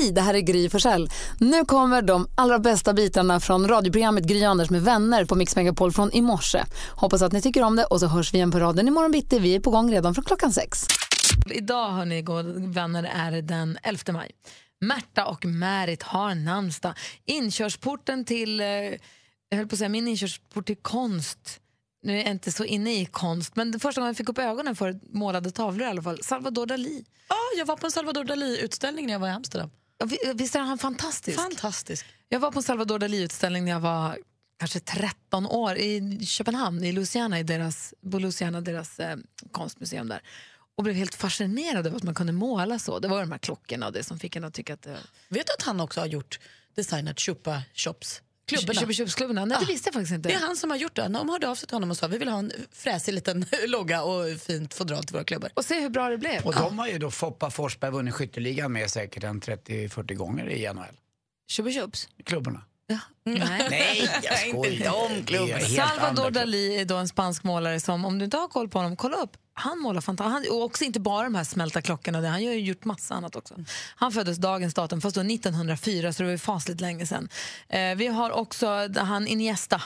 Hej, det här är Gry Forssell. Nu kommer de allra bästa bitarna från radioprogrammet Gry Anders med vänner på Mix Megapol från i morse. Hoppas att ni tycker om det och så hörs vi igen på raden imorgon bitti. Vi är på gång redan från klockan sex. Idag, hörni, vänner, är det den 11 maj. Märta och Märit har namnsdag. Inkörsporten till, eh, jag höll på att säga min inkörsport till konst nu är jag inte så inne i konst, men första gången jag fick upp ögonen för målade tavlor i alla fall, Salvador Dalí. Ja, oh, jag var på en Salvador Dalí-utställning när jag var i Amsterdam. Visst är han fantastisk? Fantastisk. Jag var på en Salvador Dalí-utställning när jag var kanske 13 år i Köpenhamn, i Louisiana, i deras, på Louisiana, deras eh, konstmuseum där. Och blev helt fascinerad över att man kunde måla så. Det var de här klockorna och det som fick en att tycka att... Eh... Vet du att han också har gjort designat Chupa Shops? Klubborna. Köpklubborna? Nej, det visste jag faktiskt inte. Det är han som har gjort det. De hörde av sig till honom och sa vi vill ha en fräsig liten logga och fint fodral till våra klubbor. Och se hur bra det blev. Och de har ju då Foppa Forsberg vunnit skytteligan med säkert en 30-40 gånger i NHL. Chupa-chups? Klubborna. Ja. Nej. Nej, jag skojar. Salvador Dalí är då en spansk målare som, om du inte har koll på honom, kolla upp. Han målar fantastiskt. Och också inte bara de här smälta klockorna, han har ju gjort massa annat också. Han föddes dagens datum, fast då 1904, så det var fasligt länge sedan. Eh, vi har också han Iniesta.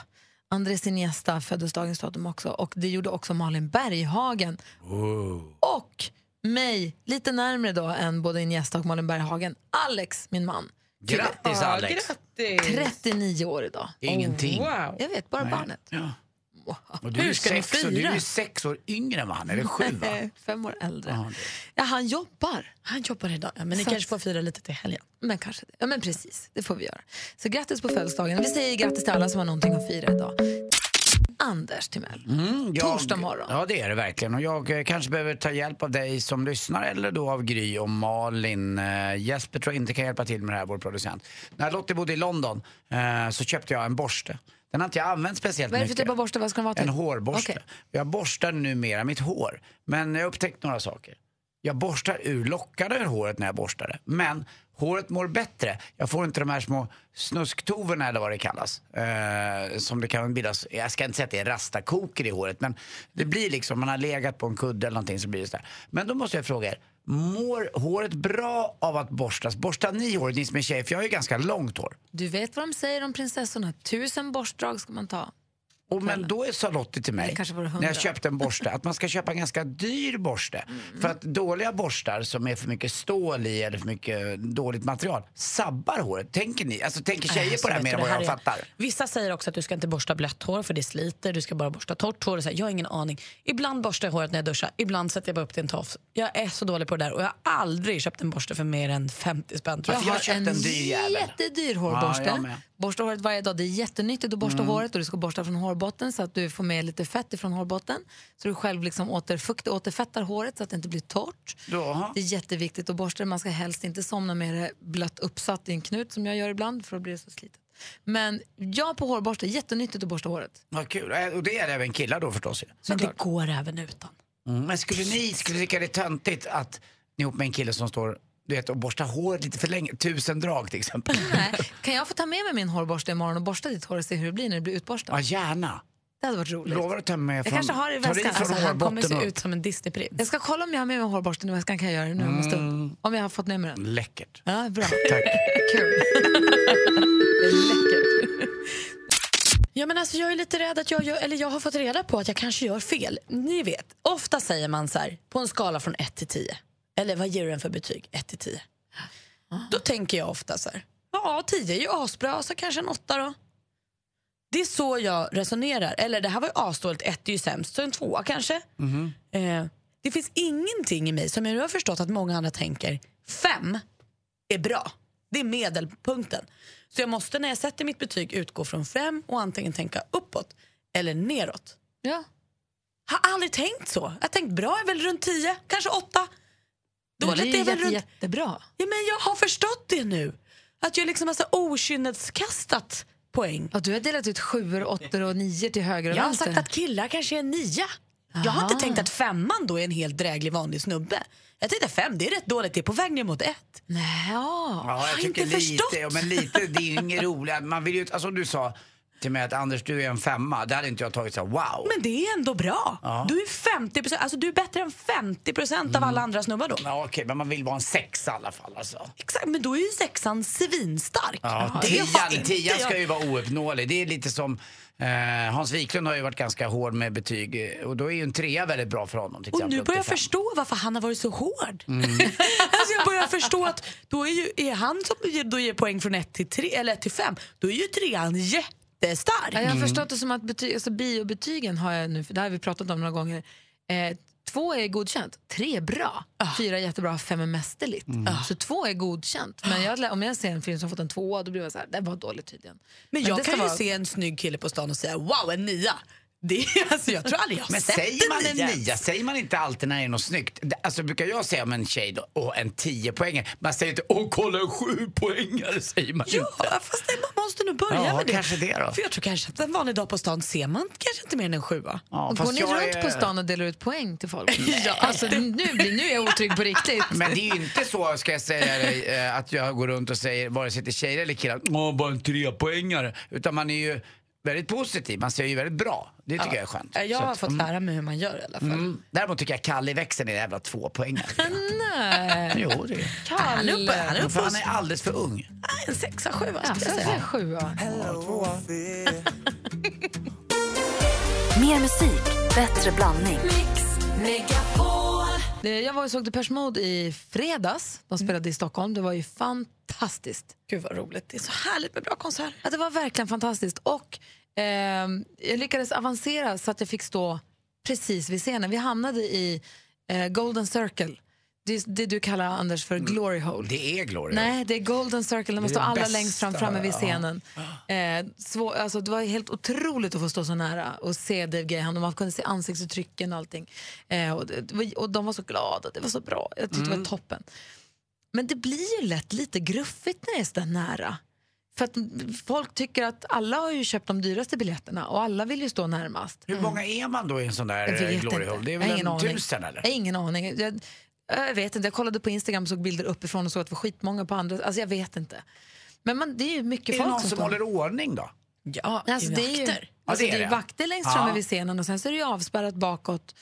Andres Iniesta föddes dagens datum också. Och det gjorde också Malin Berghagen. Wow. Och mig, lite närmre då än både Iniesta och Malin Berghagen, Alex, min man. Grattis Alex! Grattis. 39 år idag. Ingenting. Oh, wow. Jag vet, bara Nej. barnet. Ja. Hur ska sex, ni fira? Du är sex år yngre än han, eller sju va? Fem år äldre. Aha, ja, han jobbar. Han jobbar idag. Ja, men ni Så. kanske får fira lite till helgen. Men kanske det. Ja, men precis. Det får vi göra. Så grattis på födelsedagen. Vi säger grattis till alla som har någonting att fira idag. Anders Timell. Mm, jag, Torsdag morgon. Ja, det är det verkligen. Och jag eh, kanske behöver ta hjälp av dig som lyssnar eller då av Gry och Malin. Uh, Jesper tror jag inte kan hjälpa till med det här, vår producent. När Lottie bodde i London uh, så köpte jag en borste. Den har inte jag använt speciellt mycket. Vad är det för typ av borste? Vad ska den vara till? En hårborste. Okay. Jag borstar numera mitt hår. Men jag har upptäckt några saker. Jag borstar ur lockarna ur håret när jag borstar det. Men håret mår bättre. Jag får inte de här små snusktoverna eller vad det kallas. Eh, som det kan bildas, jag ska inte säga att det är rastakoker i håret men det blir liksom, man har legat på en kudde eller någonting så blir det sådär. Men då måste jag fråga er, mår håret bra av att borstas? Borstar ni håret, ni som är tjejer? För jag har ju ganska långt hår. Du vet vad de säger om prinsessorna, tusen borstdrag ska man ta. Och men då sa Lottie till mig, när jag köpte en borste, att man ska köpa en ganska dyr borste. Mm. För att dåliga borstar som är för mycket stål i eller för mycket dåligt material sabbar håret. Tänker ni? Alltså tänker tjejer äh, på det här mer än vad jag är... fattar? Vissa säger också att du ska inte borsta blött hår för det sliter, du ska bara borsta torrt hår. Så här, jag har ingen aning. Ibland borstar jag håret när jag duschar, ibland sätter jag bara upp det i en tofs. Jag är så dålig på det där och jag har aldrig köpt en borste för mer än 50 spänn. Jag, jag har en, en jättedyr hårborste. Ja, Borsta håret varje dag. Det är jättenyttigt att borsta mm. håret och du ska borsta från hårbotten så att du får med lite fett ifrån hårbotten. Så du själv liksom återfukt, återfettar håret så att det inte blir torrt. Det är jätteviktigt att borsta Man ska helst inte somna med det blött uppsatt i en knut som jag gör ibland för då blir det så slitet. Men jag på hårborste, jättenyttigt att borsta håret. Vad kul. Och det är även killar då förstås. Men det går även utan. Mm. Men skulle ni skulle tycka det är töntigt att ni ihop med en kille som står du vet, och borsta håret lite för länge, tusen drag till exempel. Nej. Kan jag få ta med mig min hårborste imorgon och borsta ditt hår och se hur det blir när det blir utborstat? Ja, gärna. Det hade varit roligt. Lovar att ta med från, jag kanske har det i väskan. Alltså, han kommer se ut som en Disneyprins. Jag ska kolla om jag har med mig hårborsten i väskan. Kan jag göra det nu? Mm. Om jag har fått med mig den. Läckert. Ja, bra. Tack. Kul. Läckert. Ja, men alltså, jag är lite rädd att jag, gör, eller jag har fått reda på att jag kanske gör fel. Ni vet, ofta säger man så här, på en skala från 1 till 10. Eller vad ger du den för betyg? 1 till 10. Då tänker jag ofta så här, ja 10 är ju asbra, så kanske en 8 då. Det är så jag resonerar. Eller det här var ju asdåligt, 1 är ju sämst, så en 2 kanske. Mm. Eh, det finns ingenting i mig som jag nu har förstått att många andra tänker, 5 är bra. Det är medelpunkten. Så jag måste när jag sätter mitt betyg utgå från 5 och antingen tänka uppåt eller neråt. Ja. Har aldrig tänkt så. Jag har tänkt bra är väl runt 10, kanske 8. Dåligt det är, är väl jätte, runt... jättebra. Ja, men jag har förstått det nu. Att jag liksom har så okynneskastat poäng. Ja, du har delat ut sjuor, åttor och nior till höger och Jag har sagt att killar kanske är nia. Jag har inte tänkt att femman då är en helt dräglig vanlig snubbe. Jag tänkte fem, det är rätt dåligt, det är på väg ner mot ett. Nej, ja. ja jag, jag har inte lite, förstått. Men lite, det är ju inget roligt. Man vill ju, alltså du sa, till mig att Anders du är en femma, det hade inte jag tagit så här, wow. Men det är ändå bra. Ja. Du är 50 alltså du är bättre än 50 procent av alla andra snubbar då. Ja, okej, men man vill vara en sexa i alla fall alltså. Exakt, men då är ju sexan svinstark. Ja, tian, ska ju vara ouppnåelig. Det är lite som eh, Hans Wiklund har ju varit ganska hård med betyg eh, och då är ju en trea väldigt bra för honom. Och nu börjar jag förstå varför han har varit så hård. Mm. alltså jag börjar förstå att då är, ju, är han som då ger poäng från 1 till, tre, eller 1 till 5, då är ju trean jättestark. Ja, jag har förstått det som att betyg, alltså biobetygen har jag nu, för det har vi pratat om några gånger. Eh, två är godkänt, tre är bra, fyra är jättebra, fem är mästerligt. Så två är godkänt. Men jag, om jag ser en film som fått en tvåa då blir jag så här, den var dålig tydligen. Men det jag kan ju vara- se en snygg kille på stan och säga wow, en nia. Det alltså, jag tror aldrig jag har Men sett säger man en nia. nia, säger man inte alltid när det är något snyggt? Alltså brukar jag säga om en tjej då, åh en tio poängare. Man säger inte, åh kolla en sju poängare säger man Ja, inte. fast det, man måste nog börja Ja, med det. kanske det då. För jag tror kanske att en vanlig dag på stan ser man kanske inte mer än en sjua. Ja, Går ni jag runt är- på stan och delar ut poäng till folk? Ja. alltså, nu, blir, nu är jag otrygg på riktigt. Men det är ju inte så, ska jag säga dig, eh, att jag går runt och säger, vare sig till tjejer eller killar, åh bara en trepoängare. Utan man är ju väldigt positiv, man säger ju väldigt bra. Det tycker jag är skönt. Jag har att, fått lära mig hur man gör i alla fall. mm. Däremot tycker jag Kalle i växeln är en jävla tvåpoängare. Nej. jo, det är Han är uppe, han är uppe han är alldeles för ung. En sexa, sjua Ja, skulle jag säga. Mer musik, bättre blandning. Det- Jag var och såg Depeche Mode i fredags. De spelade i Stockholm. Det var ju fantastiskt. Gud vad roligt, det är så härligt med bra konserter. Ja, det var verkligen fantastiskt. Och ehm, jag lyckades avancera så att jag fick stå precis vid scenen. Vi hamnade i eh, Golden Circle. Det, det du kallar, Anders, för glory hole. Det är Gloria. Nej, det är Golden Circle. De måste Det är stå det alla längst fram bästa, framme vid ja. scenen. Eh, svår, alltså, det var helt otroligt att få stå så nära och se Dave Gahan. Man kunde se ansiktsuttrycken och allting. Eh, och, det, och de var så glada. Det var så bra. Jag tyckte det var toppen. Men det blir ju lätt lite gruffigt när det är så där nära. För att folk tycker att alla har ju köpt de dyraste biljetterna och alla vill ju stå närmast. Hur många är man då i en sån där eh, Glory. Hole? Det är väl en aning. tusen eller? Jag har ingen aning. Jag, jag vet inte. Jag kollade på Instagram och såg bilder uppifrån och såg att det var skitmånga på andra. Alltså jag vet inte. Men man, det är ju mycket Är det folk någon som som håller ordning då? Ja, Alltså, det är ju, vakter. alltså, Ja, det är det är det. vakter längst Ja. framme vid scenen och sen så är det ju avspärrat bakåt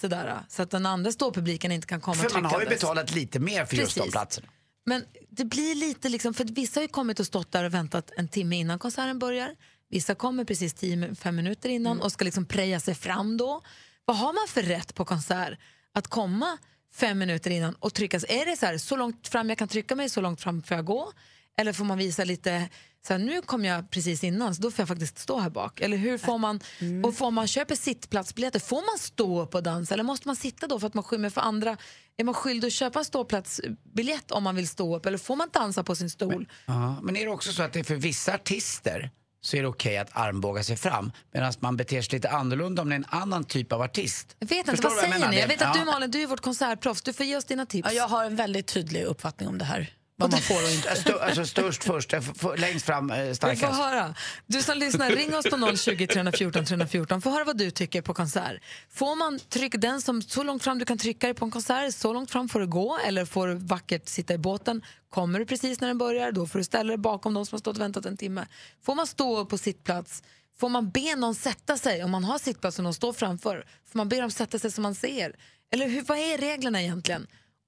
sådär, så att den andra ståpubliken inte kan komma För man har ju betalat lite mer för just de Precis. platserna. Men det blir lite liksom, för vissa har ju kommit och stått där och väntat en timme innan konserten börjar. Vissa kommer precis 10-5 minuter innan Mm. och ska liksom preja sig fram då. Vad har man för rätt på konsert? Att komma fem minuter innan och trycka sig? Är det så här, så långt fram jag kan trycka mig, så långt fram får jag gå? Eller får man visa lite, så här, nu kom jag precis innan så då får jag faktiskt stå här bak? Eller hur får man, och får man köper sittplatsbiljetter, får man stå upp och dansa eller måste man sitta då för att man skymmer för andra? Är man skyldig att köpa en ståplatsbiljett om man vill stå upp eller får man dansa på sin stol? Ja, men är det också så att det är för vissa artister så är det okej att armbåga sig fram medan man beter sig lite annorlunda om det är en annan typ av artist. Jag vet inte, Förstår vad jag säger ni? Jag vet att du Malin, du är vårt konsertproffs, du får ge oss dina tips. Ja, jag har en väldigt tydlig uppfattning om det här. Vad man får och inte. Stö, alltså störst först, eh, längst fram eh, Vi får starkast. höra. Du som lyssnar, ring oss på 020 314 314. Få höra vad du tycker på konsert. Får man trycka den som så långt fram du kan trycka dig på en konsert, så långt fram får du gå eller får du vackert sitta i båten. Kommer du precis när den börjar, då får du ställa dig bakom de som har stått och väntat en timme. Får man stå på sittplats? Får man be någon sätta sig om man har sittplats och någon står framför? Får man be dem sätta sig så man ser? Eller hur, vad är reglerna egentligen?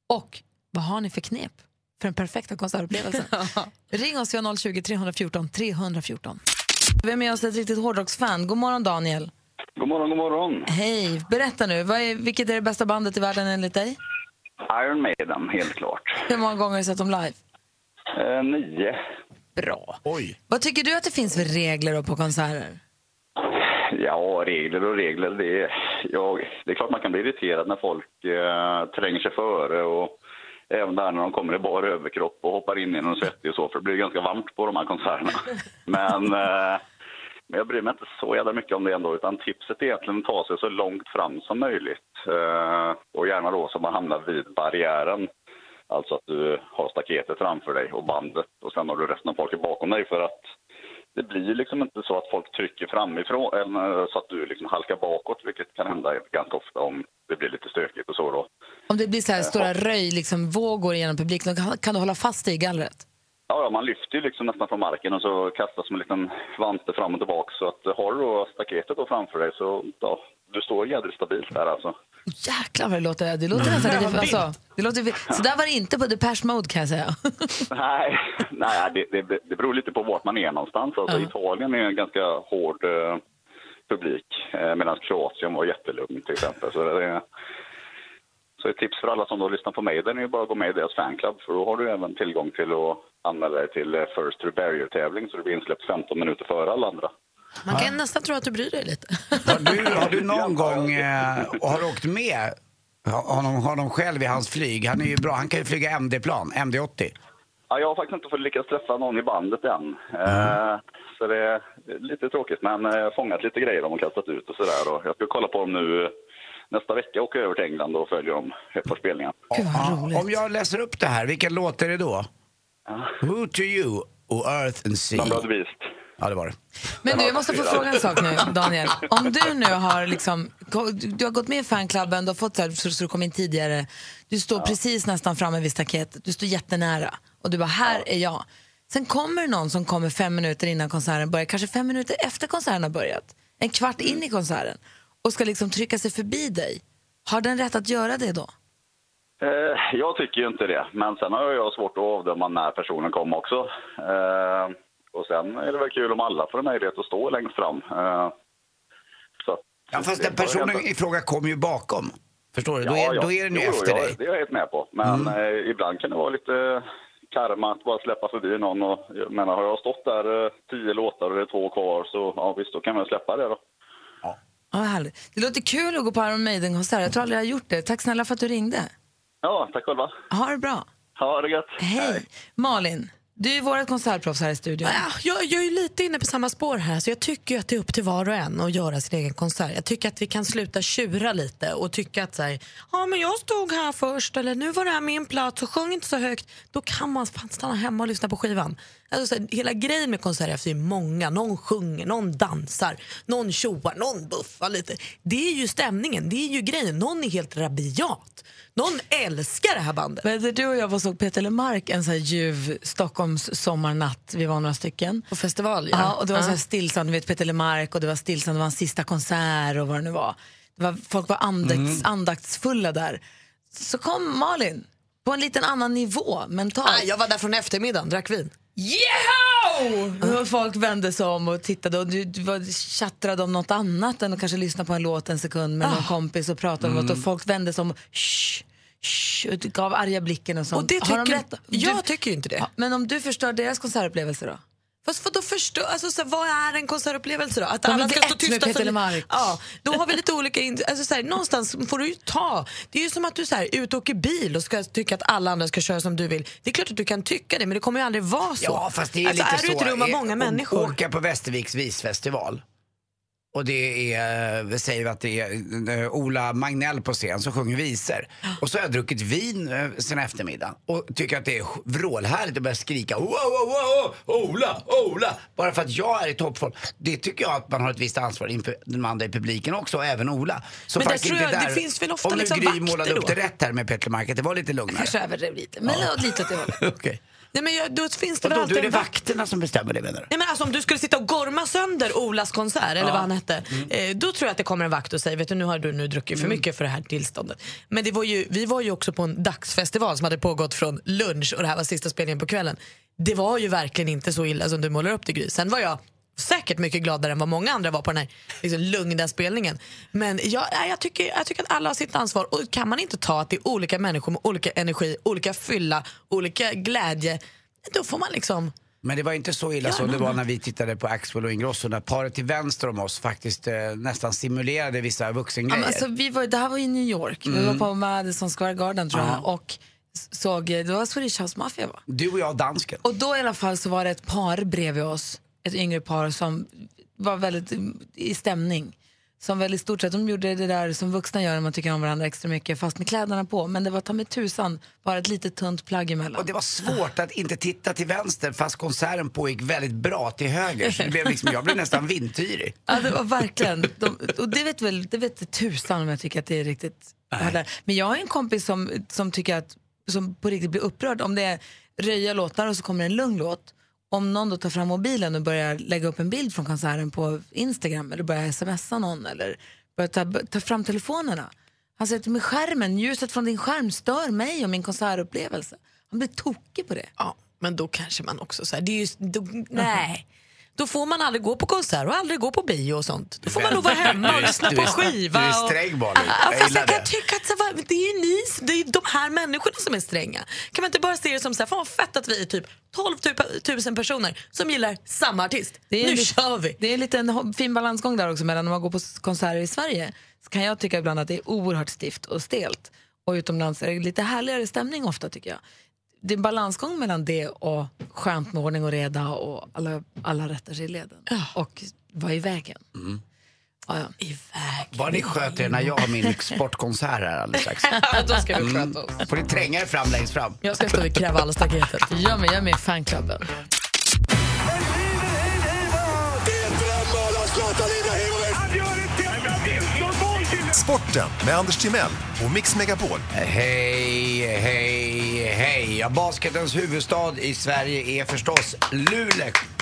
Och vad har ni för knep för den perfekta konsertupplevelsen? Ring oss, vi har 020 314 314. Vi har med oss ett riktigt hårdrocksfan. God morgon Daniel. God morgon, god morgon. Hej, berätta nu. Vad är, vilket är det bästa bandet i världen enligt dig? Iron Maiden, helt klart. Hur många gånger har du sett dem live? Eh, nio. Bra. Oj. Vad tycker du att det finns för regler på konserter? Ja, regler och regler. Det är, ja, det är klart man kan bli irriterad när folk eh, tränger sig före och även där när de kommer i bar överkropp och hoppar in i någon svettig och så, för det blir ganska varmt på de här konserterna. Men, eh, men jag bryr mig inte så jävla mycket om det ändå, utan tipset är egentligen att ta sig så långt fram som möjligt. Eh, och gärna då så man hamnar vid barriären. Alltså att du har staketet framför dig och bandet och sen har du resten av folket bakom dig för att det blir liksom inte så att folk trycker framifrån eller så att du liksom halkar bakåt, vilket kan hända ganska ofta om det blir lite stökigt och så då. Om det blir så här stora röj, liksom, vågor genom publiken, kan- du hålla fast dig i gallret? Ja, man lyfter ju liksom nästan från marken och så kastas som en liten vante fram och tillbaka. Så att har du då staketet då framför dig så ja, du står jädrigt stabilt där alltså. Jäklar vad det låter. Det låter nästan lite... Alltså, det låter, så där var det inte på Depeche Mode kan jag säga. Nej, nej det, det, det beror lite på vart man är någonstans. Alltså, Italien är en ganska hård eh, publik eh, medan Kroatien var jättelugn till exempel. Så, det, så ett tips för alla som då lyssnar på mig det är ju bara att gå med i deras fanclub för då har du även tillgång till att anmäla dig till eh, First to Barrier-tävling så du blir insläppt 15 minuter före alla andra. Man kan nästan tro att du bryr dig lite. Har du, har du någon gång, eh, och har du åkt med honom, honom själv i hans flyg? Han är ju bra, han kan ju flyga MD-plan, MD-80. Ja, jag har faktiskt inte fått lyckats träffa någon i bandet än. Eh, så det är lite tråkigt, men eh, jag har fångat lite grejer de har kastat ut och sådär. Och Jag ska kolla på dem nu eh, nästa vecka, åka över till England och följa dem ett par spelningar. Gud vad Ja, roligt. om jag läser upp det här, vilken låt är det då? Who to you och Earth and Sea. Beast. Ja, det var det. Men du, jag måste få fråga en sak nu, Daniel. Om du nu har liksom, du har gått med i fanklubben, du har fått så, här, så, du kom in tidigare, du står precis nästan framme vid staketet, du står jättenära och du bara, här är jag. Sen kommer det någon som kommer fem minuter innan konserten börjar, kanske fem minuter efter konserten har börjat, en kvart in i konserten och ska liksom trycka sig förbi dig. Har den rätt att göra det då? Eh, jag tycker ju inte det, men sen har jag svårt att avdöma när personen kom också. Eh, och sen är det väl kul om alla får en möjlighet att stå längst fram. Eh, så Ja, fast den personen i fråga kommer ju bakom. Förstår du? Då är, då är den ju Jo, efter ja, dig. Mm. Det är jag helt med på. Men eh, ibland kan det vara lite karma att bara släppa förbi någon. Och, jag menar, har jag stått där eh, tio låtar och det är två kvar så ja, visst, då kan man släppa det då. Ja, härligt. Det låter kul att gå på Iron Maiden-konsert. Jag tror aldrig jag har gjort det. Tack snälla för att du ringde. Ja, tack själva. Ha det bra. Ha det gött. Hej. Malin, du är vårt konsertproffs här i studion. Ja, jag, jag är ju lite inne på samma spår här. Så jag tycker att det är upp till var och en att göra sin egen konsert. Jag tycker att vi kan sluta tjura lite och tycka att så här, ja, men jag stod här först eller nu var det här min plats och sjung inte så högt. Då kan man fan stanna hemma och lyssna på skivan. Alltså, så här, hela grejen med konserter är att det är många. Någon sjunger, någon dansar, någon tjoar, någon buffar lite. Det är ju stämningen, det är ju grejen. Någon är helt rabiat. Någon älskar det här bandet. Men du och jag var såg Peter Lemark en så här ljuv Stockholms sommarnatt. Vi var några stycken. På festival, Ja, och det var så här stillsamt. Du vet Peter Lemark och det var stillsamt. Det var en sista konsert och vad det nu var. Det var folk var andakts, andaktsfulla där. Så kom Malin på en liten annan nivå mentalt. Ah, jag var där från eftermiddagen, drack vin. Yeah! Folk vände sig om och tittade och du, du var, tjattrade om något annat än att kanske lyssna på en låt en sekund med någon kompis och prata om något och folk vände sig om och shh, gav arga blicken och sånt. Och det Har de tycker, rätt? jag Du- tycker ju inte det. Ja, men om du förstör deras konsertupplevelse då? Fast för då förstå, alltså, så, här, vad är en konsertupplevelse då? Att De alla ska stå ett med tysta Peter för... Ja, då har vi lite olika... in- Alltså, så här, någonstans får du ju ta... Det är ju som att du så här, är ute och åker bil och ska tycka att alla andra ska köra som du vill. Det är klart att du kan tycka det, men det kommer ju aldrig vara så. Ja, fast det är alltså, lite är så. du i ett rum av många människor... Åka på Västerviks visfestival. Och det är, vi säger att det är eh, Ola Magnell på scen som sjunger visor. Och så har jag druckit vin eh, sen eftermiddagen och tycker att det är vrålhärligt att börja skrika wow, wow, wow, Ola, Ola! Bara för att jag är i toppform. Det tycker jag att man har ett visst ansvar inför de andra i publiken också, även Ola. Så Men där tror jag- det där. finns väl ofta Om nu liksom Gry vakter målade upp då? det rätt här med Petter Mark, att det var lite lugnare. Kanske överdrev lite, men ja. lite åt det hållet. Okej. Nej, men jag, då finns det väl då, alltid då är det vakterna som bestämmer det menar du? Nej, men alltså, om du skulle sitta och gorma sönder Olas konsert, eller vad han hette, eh, då tror jag att det kommer en vakt och säger vet du, nu har du nu druckit för mycket för det här tillståndet. Men det var ju, vi var ju också på en dagsfestival som hade pågått från lunch och det här var sista spelningen på kvällen. Det var ju verkligen inte så illa som du målar upp det Gry. Sen var jag säkert mycket gladare än vad många andra var på den här liksom, lugna spelningen. Men jag, jag, tycker, jag tycker att alla har sitt ansvar och kan man inte ta att det är olika människor med olika energi, olika fylla, olika glädje, då får man liksom Men det var inte så illa som det var när vi tittade på Axwell och Ingrosso när paret till vänster om oss faktiskt eh, nästan simulerade vissa Ja, vuxengrejer. alltså, vi var, det här var i New York. Vi var på Madison Square Garden tror jag. Och s- såg, det var Swedish House Mafia va? Du och jag och dansken. Och då i alla fall så var det ett par bredvid oss, ett yngre par som var väldigt i stämning. Som väl i stort sett, de gjorde det där som vuxna gör när man tycker om varandra extra mycket fast med kläderna på. Men det var ta med tusan bara ett litet tunt plagg emellan. Och det var svårt att inte titta till vänster fast konserten pågick väldigt bra till höger. Så det blev liksom, jag blev nästan vindtyrig. Ja, det var verkligen. De, och det vet väl det vet tusan om jag tycker att det är riktigt. Men jag har en kompis som, som tycker att som på riktigt blir upprörd om det är röja låtar och så kommer en lugn låt. Om någon då tar fram mobilen och börjar lägga upp en bild från konserten på Instagram eller börjar smsa någon eller börjar ta, ta fram telefonerna. Han säger till mig skärmen, ljuset från din skärm stör mig och min konsertupplevelse. Han blir tokig på det. Ja, men då kanske man också så här, det är ju, då, nej. Då får man aldrig gå på konsert och aldrig gå på bio och sånt. Då får man nog vara hemma och lyssna på en skiva. Du är sträng Malin. Ja, Jag fast gillar jag kan det. tycka att det är ju ni, det är de här människorna som är stränga. Kan man inte bara se det som så här, fan vad fett att vi är typ 12 000 personer som gillar samma artist. Det är nu kör vi! Det är en liten fin balansgång där också mellan när man går på konserter i Sverige så kan jag tycka ibland att det är oerhört stift och stelt och utomlands är det lite härligare stämning ofta tycker jag. Det är en balansgång mellan det och skönt med ordning och reda och alla, alla rättar sig i leden. Och vara i vägen. Ja, ja. I väg. Vad ni sköter er när jag har min sportkonsert här alldeles strax. Då ska vi sköta oss. Får ni tränga er fram längst fram. Jag ska stå vid kravallstaketet. Jag med, jag är med i fanklubben. Sporten med Anders Timell och Mix Megapol. Hej, hej, hej. Ja, basketens huvudstad i Sverige är förstås Luleå.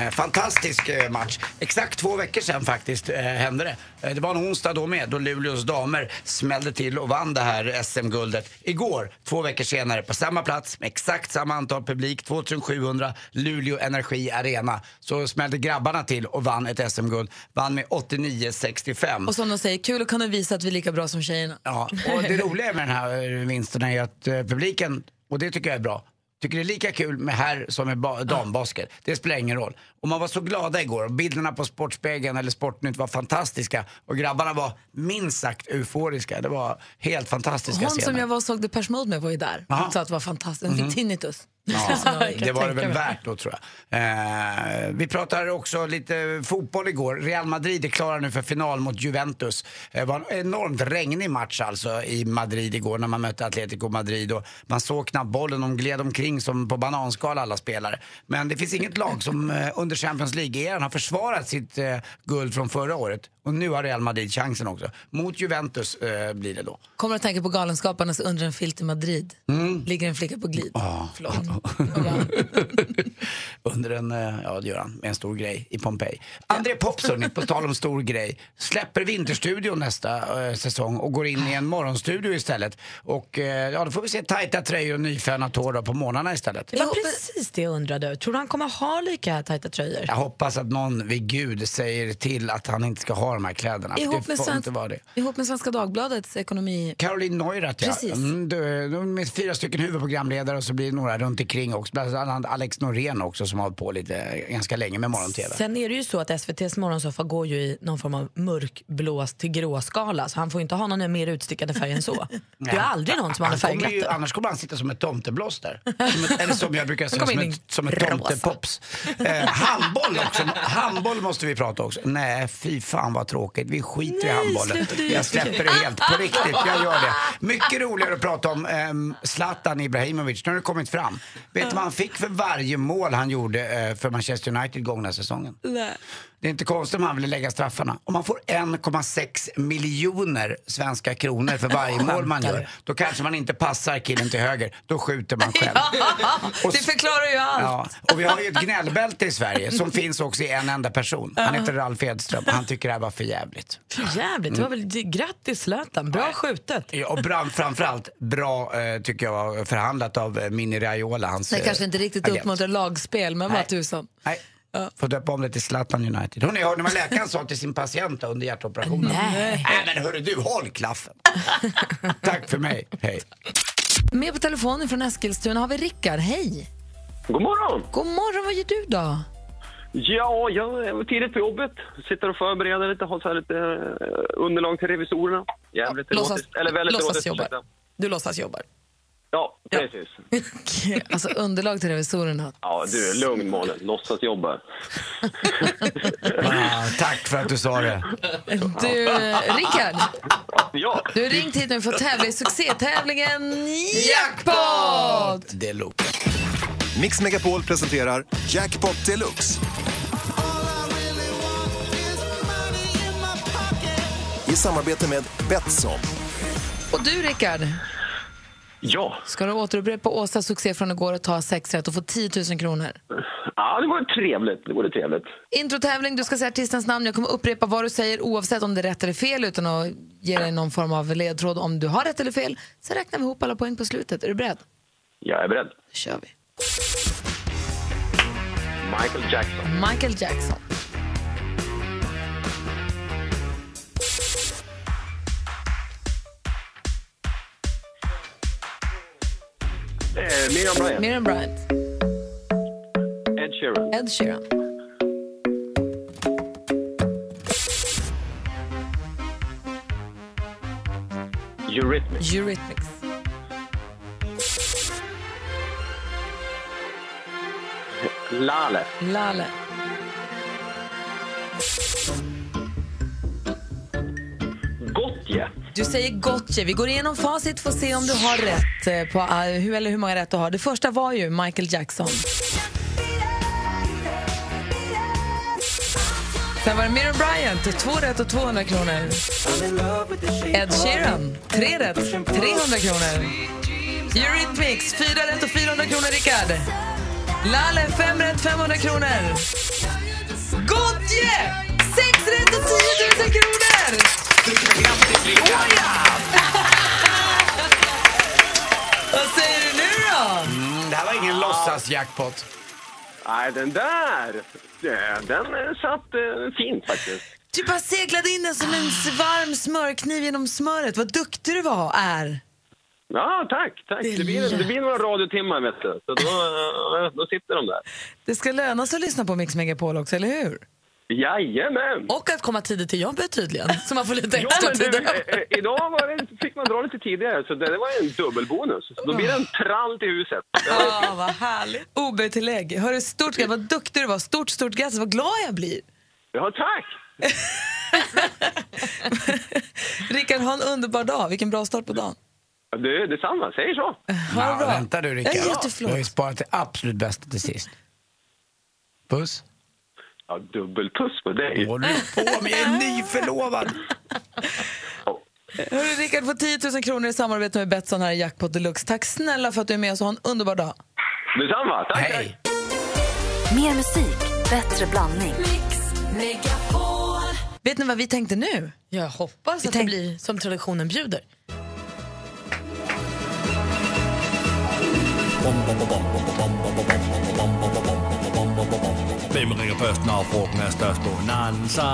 Eh, Fantastisk eh, match. Exakt två veckor sedan faktiskt eh, hände det. Det var en onsdag då med, då Luleås damer smällde till och vann det här SM-guldet. Igår, två veckor senare, på samma plats med exakt samma antal publik, 2700, Luleå Energi Arena. Så smällde grabbarna till och vann ett SM-guld. Vann med 89-65. Och som de säger, kul att kunna visa att vi är lika bra som tjejerna. Ja, och det roliga med den här vinsten är att publiken, och det tycker jag är bra, tycker det är lika kul med herr som med ba- dambasket. Det spelar ingen roll. Och man var så glada igår bilderna på Sportspegeln eller Sportnytt var fantastiska och grabbarna var minst sagt euforiska. Det var helt fantastiska Hon som scener. jag var och såg Depeche Mode med var ju där. Hon sa att det var fantastiskt. Hon fick tinnitus. Ja, det var det väl värt då tror jag. Eh, vi pratade också lite fotboll igår. Real Madrid är klara nu för final mot Juventus. Det var en enormt regnig match alltså i Madrid igår när man mötte Atletico Madrid. Och man såg knappt bollen, de gled omkring som på bananskal alla spelare. Men det finns inget lag som eh, under Champions League-eran har försvarat sitt eh, guld från förra året. Och nu har Real Madrid chansen också. Mot Juventus eh, blir det då. Kommer att tänka på Galenskaparnas Under en filt i Madrid. Mm. Ligger en flicka på glid. Förlåt. Under en, eh, ja det gör han, med en stor grej i Pompeji. André Pops, hörni, på tal om stor grej, släpper Vinterstudion nästa eh, säsong och går in i en morgonstudio istället. Och eh, ja, då får vi se tajta tröjor och nyfönat hår på morgnarna istället. Det var precis det jag undrade. Tror du han kommer ha lika tajta tröjor? Jag hoppas att någon vid Gud säger till att han inte ska ha de här kläderna. Ihop med, svensk, ihop med Svenska Dagbladets ekonomi... Caroline Neurath, ja. Precis. Mm, de, de med fyra stycken huvudprogramledare och så blir det några runt omkring också. Bland annat Alex Norén också som har hållit på lite, ganska länge med morgon-tv. Sen är det ju så att SVTs morgonsoffa går ju i någon form av mörkblå till grå skala så han får inte ha någon mer utstickande färg än så. Det är aldrig någon som har färgglatt. annars kommer han sitta som ett tomteblås där. Som ett, eller som jag brukar säga, som ett, som ett tomtepops. Eh, handboll också. Handboll måste vi prata också. Nej, fy fan vad tråkigt. Vi skiter i handbollen. Jag släpper det helt. På riktigt, jag gör det. Mycket roligare att prata om um, Zlatan Ibrahimovic. Nu har det kommit fram. Vet du vad han fick för varje mål han gjorde eh, för Manchester United gångna säsongen? Det är inte konstigt om han ville lägga straffarna. Om man får 1,6 miljoner svenska kronor för varje mål man gör, då kanske man inte passar killen till höger. Då skjuter man själv. Och Det förklarar ju allt. Ja, och vi har ju ett gnällbälte i Sverige som finns också i en enda person. Han heter Ralf Edström. Han tycker det här var för jävligt. För jävligt. Det var väl, grattis Zlatan, bra skjutet. Ja, och bra, framförallt bra eh, tycker jag var förhandlat av eh, Mini Raiola. Hans, Det eh, kanske inte riktigt agent. uppmuntrar lagspel, men vad tusan. Nej. Får döpa om det till Zlatan United. Hörrni, hörde ni vad läkaren sa till sin patient under hjärtoperationen? Nej. Nej men hörru du, håll klaffen. Tack för mig, hej. Med på telefonen från Eskilstuna har vi Rickard. Hej! God morgon! God morgon, vad gör du då? Ja, jag är tidigt på jobbet. Sitter och förbereder lite, har så här lite eh, underlag till revisorerna. Jävligt Låtsas, erotiskt. Eller väldigt låtsas jobbar. Du låtsas jobbar. Ja, precis. Alltså underlag till revisorerna. Ja, du, lugn Malin. Låtsas jobbar. Ah, tack för att du sa det. Du, Rickard, Ja, du har ringt hit nu för att tävla i succétävlingen Jackpot! Det är lok. Mix Megapol presenterar Jackpot Deluxe. I samarbete med Betsson. Och du, Rickard, Ja. Ska du återupprepa Åsas succé från igår och ta sex rätt och få 10 000 kronor? Ja, det vore trevligt. Det vore trevligt. Introtävling, du ska säga artistens namn. Jag kommer upprepa vad du säger oavsett om det är rätt eller fel utan att ge dig någon form av ledtråd om du har rätt eller fel. Sen räknar vi ihop alla poäng på slutet. Är du beredd? Jag är beredd. Då kör vi. Michael Jackson. Michael Jackson. Eh, Miriam Bryant. Miriam Bryant. Ed Sheeran. Ed Sheeran. Eurythmics. Eurythmics. Lale. Lale. Gotje. Du säger Gotye. Vi går igenom facit för att se om du har rätt eh, på eh, hur, eller hur många rätt du har. Det första var ju Michael Jackson. Sen var det Miriam Bryant, två rätt och 200 kronor. Ed Sheeran, tre rätt, 300 kronor. Eurythmics, fyra rätt och 400 kronor, Rickard. Lalle, fem rätt, 500 kronor. Gotye, sex rätt och 10 000 kronor! Vad säger du nu då? Mm, det här var ingen låtsas-jackpot. Nej, den där. eh, Den eh, satt eh, fint faktiskt. Du bara seglade in den som en varm smörkniv genom smöret. Vad duktig du var, är. Ja, tack. tack. Det Det, blir, det blir några radiotimmar, vet du. Så då, då sitter de där. Det ska löna sig att lyssna på Mix Megapol också, eller hur? Jajamän! Och att komma tidigt till jobbet tydligen, så man får lite Ja, extra men tid. du, eh, eh, idag var det, fick man dra lite tidigare, så det, det var en dubbelbonus. Så då blir det en trall till huset. Ja, vad härligt. OB-tillägg. Hörru, stort grattis. Vad duktig du var. Stort, stort grattis. Vad glad jag blir. Ja, tack! Rickard, ha en underbar dag. Vilken bra start på dagen. Ja, Det, detsamma, säger så. Ha det bra. vänta du Rickard. Du har ju sparat det absolut bästa till sist. Puss. Ja, dubbelpuss på dig. Vad håller du på med? Jag är nyförlovad. Hörru, Rickard får 10 000 kronor i samarbete med Betsson här i Jackpot Deluxe. Tack snälla för att du är med oss och ha en underbar dag. Detsamma, tack. tack. Hej. Mer musik, bättre blandning. Vet ni vad vi tänkte nu? Jag hoppas att det tänk- blir som traditionen bjuder. Hvem ringer først, når frugten er størst? Bonanza.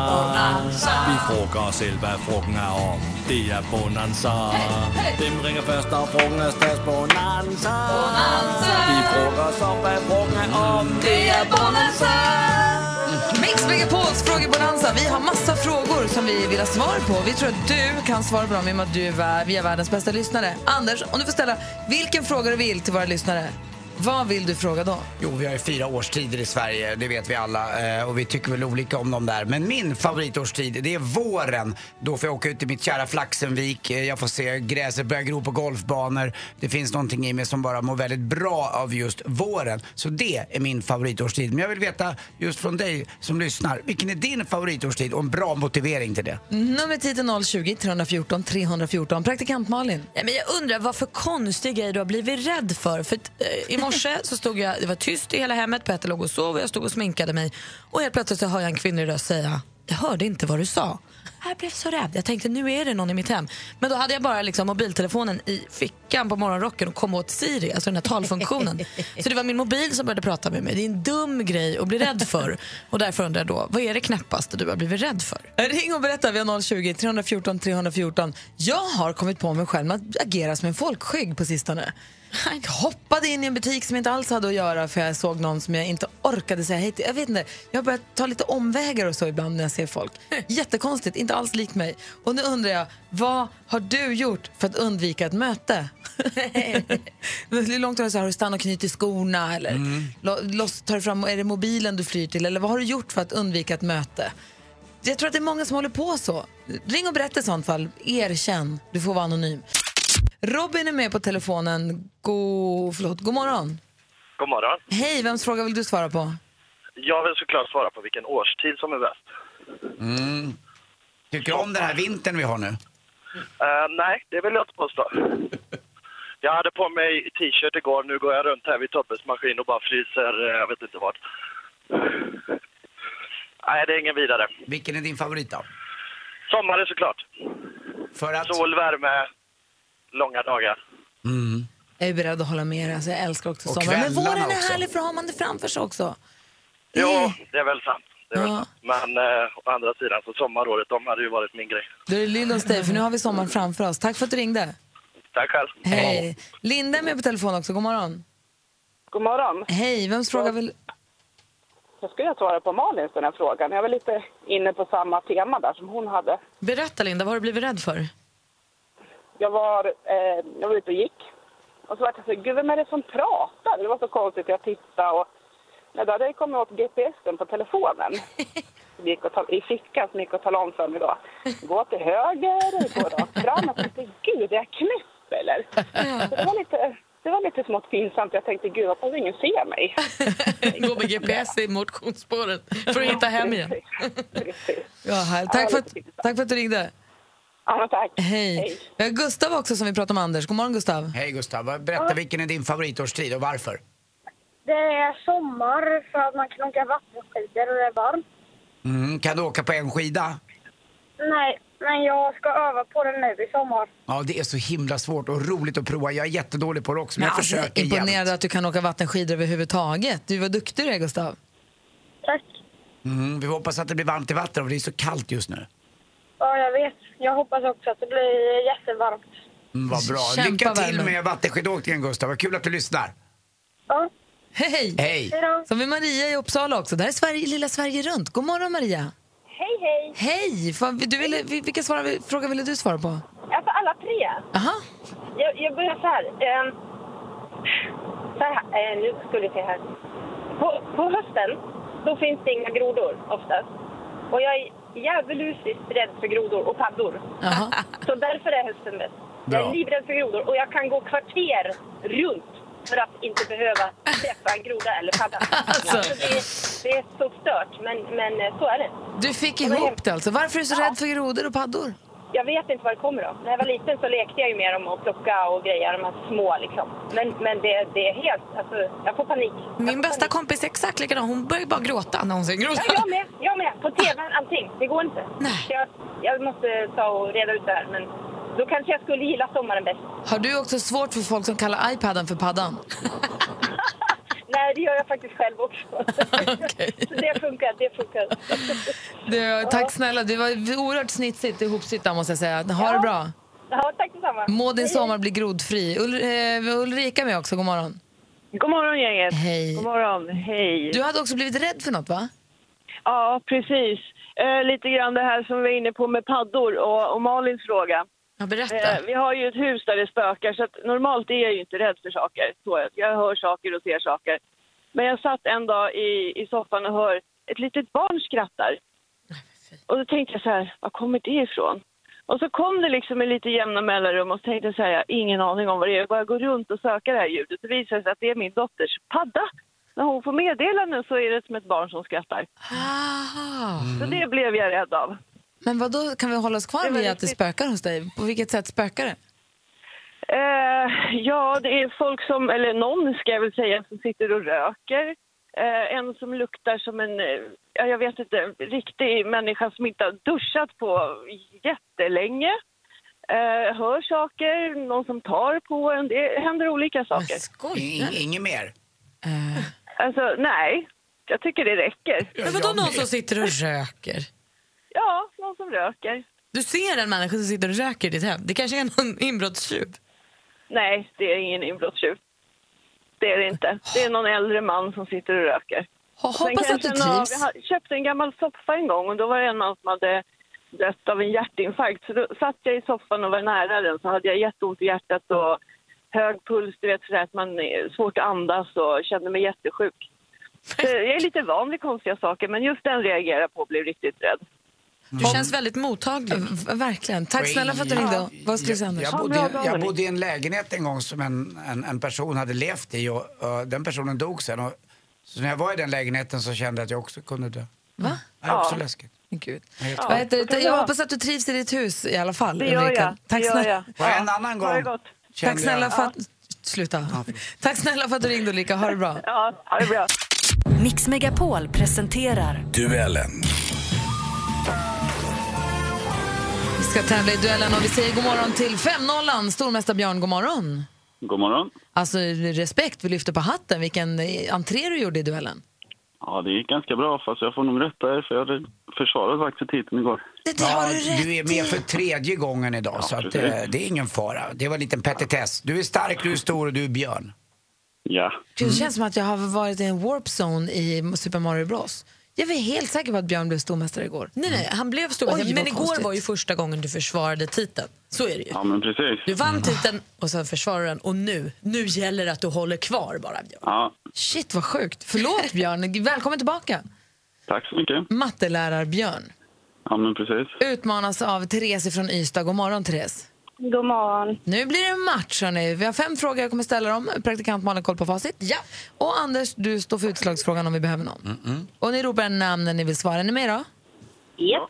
Vi frågar os selv, hvad frugten er om. Det er Bonanza. Hvem ringer først, når frugten er størst? Bonanza. Vi frågar os om, hvad frugten er om. Det er Bonanza. Mix Megapols frågebonanza. Vi har massa frågor som vi vill ha svar på. Vi tror att du kan svara på dem i och med att du är vi är världens bästa lyssnare. Anders, om du får ställa vilken fråga du vill till våra lyssnare, vad vill du fråga då? Jo, vi har ju fyra årstider i Sverige, det vet vi alla. eh, Och vi tycker väl olika om dem där. Men min favoritårstid, det är våren. Då får jag åka ut till mitt kära Flaxenvik. Eh, Jag får se gräset börja gro på golfbanor. Det finns någonting i mig som bara mår väldigt bra av just våren. Så det är min favoritårstid. Men jag vill veta just från dig som lyssnar, vilken är din favoritårstid och en bra motivering till det? Nummer 10 till 020 314 314. Praktikant Malin. Ja, men jag undrar vad för konstig grej du har blivit rädd för. för I morse så stod jag, det var tyst i hela hemmet, Petter låg och sov och jag stod och sminkade mig. Och helt plötsligt så hör jag en kvinnlig röst säga, jag hörde inte vad du sa. Jag blev så rädd. Jag tänkte nu är det någon i mitt hem. Men då hade jag bara liksom mobiltelefonen i fickan på morgonrocken och kom åt Siri, alltså den här talfunktionen. så det var min mobil som började prata med mig. Det är en dum grej att bli rädd för. Och därför undrar jag då, vad är det knäppaste du har blivit rädd för? Ring och berätta, vi har 020 314 314. Jag har kommit på mig själv att agera som en folkskygg på sistone. Jag hoppade in i en butik som inte alls hade att göra för jag såg någon som jag inte orkade säga hej till. Jag vet inte, jag har börjat ta lite omvägar och så ibland när jag ser folk. Jättekonstigt, inte alls likt mig. Och nu undrar jag, vad har du gjort för att undvika ett möte? Hur långt har du, så här, har du stannat och knutit skorna eller loss, tar du fram, är det mobilen du flyr till eller vad har du gjort för att undvika ett möte? Jag tror att det är många som håller på så. Ring och berätta i sånt fall. Erkänn. Du får vara anonym. Robin är med på telefonen. God, förlåt, god morgon. God morgon. Hej, vems fråga vill du svara på? Jag vill såklart svara på vilken årstid som är bäst. Mm. Tycker du om den här vintern vi har nu? Eh, nej, det vill jag inte påstå. Jag hade på mig t-shirt igår, nu går jag runt här vid Tobbes maskin och bara fryser, eh, jag vet inte vad. Nej, det är ingen vidare. Vilken är din favorit då? Sommaren såklart. För att? Sol, värme, långa dagar. Jag är beredd att hålla med dig. Alltså, jag älskar också Och sommaren. Men kvällarna våren är också. härlig för har man det framför sig också. Jo, det är väl sant. Det är väl Ja. sant. Men eh, å andra sidan, så sommaråret, de hade ju varit min grej. Då är det Lill hos dig, för nu har vi sommaren framför oss. Tack för att du ringde. Tack själv. Hej. Linda är med på telefon också. God morgon. God morgon. Hej. Vems fråga vill... Jag skulle svara på Malins den här frågan. Jag var lite inne på samma tema där som hon hade. Berätta Linda, vad har du blivit rädd för? Jag var, eh, jag var ute och gick. Och så var jag så gud vem är det som pratar? Det var så konstigt. Jag tittade och jag hade jag kommit åt GPSen på telefonen. Som gick och I fickan som gick och talade om för mig då. Gå till höger, gå rakt fram. Jag tänkte, gud är jag knäpp eller? Så det var lite... Det var lite smått pinsamt. Jag tänkte, gud hoppas ingen ser mig. Gå med GPS i motionsspåret för att hitta hem igen. Ja, här. Tack, för att, tack för att du ringde. Ja, tack. Hej. Vi har Gustav också som vi pratar om Anders. God morgon Gustav. Hej Gustav, berätta vilken är din favoritårstid och varför? Det är sommar för att man kan åka vattenskidor och det är varmt. Mm, kan du åka på en skida? Nej, men jag ska öva på det nu i sommar. Ja, det är så himla svårt och roligt att prova. Jag är jättedålig på det också, men jag alltså, försöker imponerad att du kan åka vattenskidor överhuvudtaget. Du var duktig du är Gustav. Tack. Mm, vi hoppas att det blir varmt i vatten och det är så kallt just nu. Ja, jag vet. Jag hoppas också att det blir jättevarmt. Mm, vad bra. Kämpa, Lycka till värmen. med vattenskidåkningen Gustav, vad kul att du lyssnar. Ja. Hej! Hej! Så har vi Maria i Uppsala också. Det här är Sverige, lilla Sverige runt. God morgon Maria. Hej, hej. Hej! Fan, Du ville, vil- vilka svar, fråga ville du svara på? Alltså alla tre. Aha. Jag, jag börjar så här. ehm, så här eh, nu skulle vi se här. På, på hösten, då finns det inga grodor oftast. Och jag är djävulusiskt rädd för grodor och paddor. Så därför är hösten bäst. Jag är livrädd för grodor och jag kan gå kvarter runt för att inte behöva träffa en groda eller padda. Alltså. Alltså, det, är, det är så stört, men, men eh, så är det. Du fick ihop det alltså. Varför är du så rädd för grodor och paddor? Jag vet inte var det kommer av. När jag var liten så lekte jag ju med dem och plocka och grejer, de här små liksom. Men, men det, det är helt, alltså, jag får panik. Min bästa kompis är exakt likadan. Hon börjar bara gråta när hon ser grodan. Ja, jag med, jag med. På tv, allting. Det går inte. Så Jag, jag måste ta och reda ut det här, men då kanske jag skulle gilla sommaren bäst. Har du också svårt för folk som kallar iPaden för paddan? Nej, det gör jag faktiskt själv också. så det funkar, det funkar. Du, tack snälla, det var oerhört snitsigt ihopsytt där, måste jag säga. Ha det bra. Ja, tack detsamma. Må din sommar bli grodfri. Ul eh, Ulrika med också, god morgon. God morgon gänget. Hej. God morgon, hej. Du hade också blivit rädd för något va? Ja, precis. Eh, lite grann det här som vi är inne på med paddor och, och Malins fråga. Ja, berätta. Eh, vi har ju ett hus där det spökar så normalt är jag ju inte rädd för saker. Så, jag hör saker och ser saker. Men jag satt en dag i, i soffan och hör ett litet barn skrattar. Och då tänkte jag så här, var kommer det ifrån? Och så kom det liksom i lite jämna mellanrum och så tänkte jag så här, jag har ingen aning om vad det är. Jag bara går runt och söker det här ljudet. Det visar sig att det är min dotters padda. När hon får meddelanden så är det som ett barn som skrattar. Så det blev jag rädd av. Men vad då kan vi hålla oss kvar vid att det spökar hos dig? På vilket sätt spökar det? Eh, ja, det är folk som, eller någon ska jag väl säga, som sitter och röker. Eh, en som luktar som en, eh, ja, jag vet inte, riktig människa som inte har duschat på jättelänge. Eh, hör saker, någon som tar på en. Det händer olika saker. In, inget mer? Alltså, nej. Jag tycker det räcker. Men vadå någon som sitter och röker? Ja, någon som röker. Du ser en människa som sitter och röker i ditt hem. Det kanske är någon inbrottstjuv. Nej, det är ingen inbrottstjuv. Det är det inte. Det är någon äldre man som sitter och röker. Hoppas att du av- trivs. Jag köpte en gammal soffa en gång och då var det en man som hade dött av en hjärtinfarkt. Så då satt jag i soffan och var nära den så hade jag jätteont i hjärtat och hög puls, du vet sådär att man är svårt att andas och kände mig jättesjuk. Så jag är lite van vid konstiga saker men just den reagerade på och blev riktigt rädd. Du känns väldigt mottaglig. Verkligen. Tack snälla för att du ringde. Vad skulle du säga jag, jag, bodde, i- jag bodde i en lägenhet en gång som en, en, en person hade levt i och, och den personen dog sen. Och, så när jag var i den lägenheten så kände jag att jag också kunde dö. Va? Det är också Ja. läskigt. Gud. Vad heter det? Jag hoppas att du trivs i ditt hus i alla fall. Det gör jag. Tack snälla. Och en annan gång. Tack snälla för att, sluta. Tack snälla för att du ringde Ulrika, ha det bra. Ja, ha det bra. Mix Megapol presenterar Duellen. Vi ska tävla i duellen och vi säger god morgon till 5-0. Stormästare Björn, god morgon. God morgon. Alltså respekt, vi lyfter på hatten. Vilken entré du gjorde i duellen. Ja, det gick ganska bra, fast jag får nog rätta er, för jag hade försvarat faktiskt titeln igår. Ja, du är med för tredje gången idag, så att, eh, det är ingen fara. Det var en liten petitess. Du är stark, du är stor och du är björn. Ja. Det känns som att jag har varit i en warp zone i Super Mario Bros. Jag var helt säker på att Björn blev stormästare igår. Nej, nej, han blev stormästare. Oj, Men igår konstigt. var ju första gången du försvarade titeln. Så är det ju. Ja, men precis. Du vann titeln och sen försvarade den och nu, nu gäller det att du håller kvar bara Björn. Ja, Shit vad sjukt. Förlåt Björn, välkommen tillbaka. tack så mycket. Mattelärar-Björn Ja, men precis. utmanas av Therese från Ystad. God morgon Therese. God morgon. Nu blir det en match hörni. Vi har fem frågor jag kommer ställa dem. Praktikant Malin koll på facit. Ja. Och Anders, du står för utslagsfrågan om vi behöver någon. Och ni ropar en namn när ni vill svara. Är ni med då? Ja.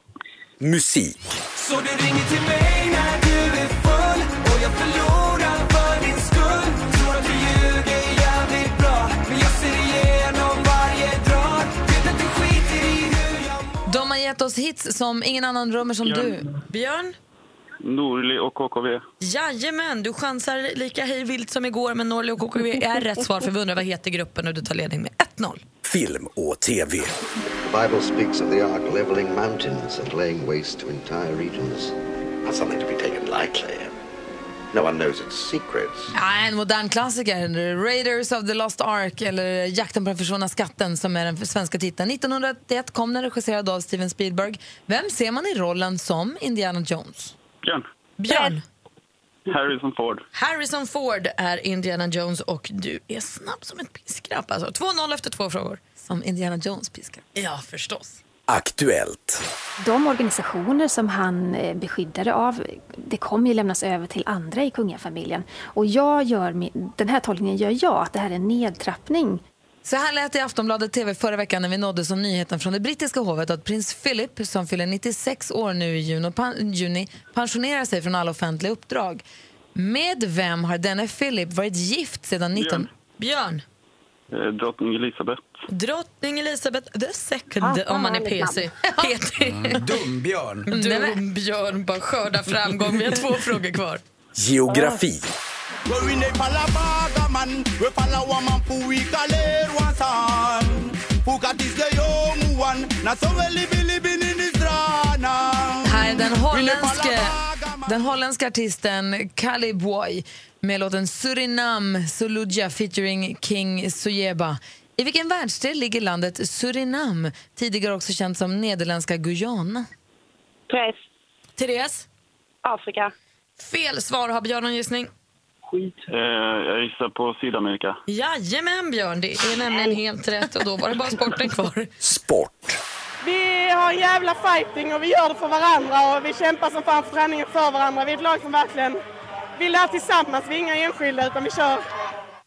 Musik. Så du ringer till mig när du är full och jag förlorar för din skull Tror att du ljuger jävligt bra men jag ser igenom varje drag Vet att du skiter i hur jag De har gett oss hits som ingen annan drömmer som du. Björn? Norli och KKV. Jajamän, du chansar lika hej vilt som igår men Norli och KKV är rätt svar för vi undrar vad heter gruppen och du tar ledning med 1-0. Film och TV. The Bible speaks of the ark leveling mountains and laying waste to entire regions. Not something to be taken lightly. No one knows its secrets. Ja, en modern klassiker. Raiders of the Lost Ark eller Jakten på den försvunna skatten som är den svenska titeln. 1981 kom den regisserad av Steven Spielberg. Vem ser man i rollen som Indiana Jones? Björn. Björn? Harrison Ford. Harrison Ford är Indiana Jones och du är snabb som ett piskrapp. Alltså 2-0 efter två frågor. Som Indiana Jones piskrapp? Ja, förstås. Aktuellt. De organisationer som han eh, beskyddade av, det kommer ju lämnas över till andra i kungafamiljen. Och jag gör, den här tolkningen gör jag, att det här är en nedtrappning. Så här lät det i Aftonbladet TV förra veckan när vi nåddes av nyheten från det brittiska hovet att prins Philip, som fyller 96 år nu i juni, pensionerar sig från alla offentliga uppdrag. Med vem har denne Philip varit gift sedan 19... Björn? Eh, drottning Elisabeth. Drottning Elizabeth the second Ah, om man är PC. PT. Dumbjörn. Du, Björn, bara skörda framgång. Vi har två frågor kvar. Geografi. Go in the palabaga man We follow a man fu we kaler one son Fukat is the young one Na so we live live in the strana Här är den holländske, den holländska artisten Kali Boy med låten Surinam Soluja featuring King Sujeba. I vilken världsdel ligger landet Surinam, tidigare också känt som Nederländska Guyana? Therese. Therese? Afrika. Fel svar. Har Björn någon gissning? Eh, jag gissar på Sydamerika. Jajamän, Björn. Det är nämligen helt rätt. Och då var det bara sporten kvar. Sport. Vi har en jävla fighting och vi gör det för varandra och vi kämpar som fan för träningen för varandra. Vi är ett lag som verkligen vill det här tillsammans. Vi är inga enskilda utan vi kör.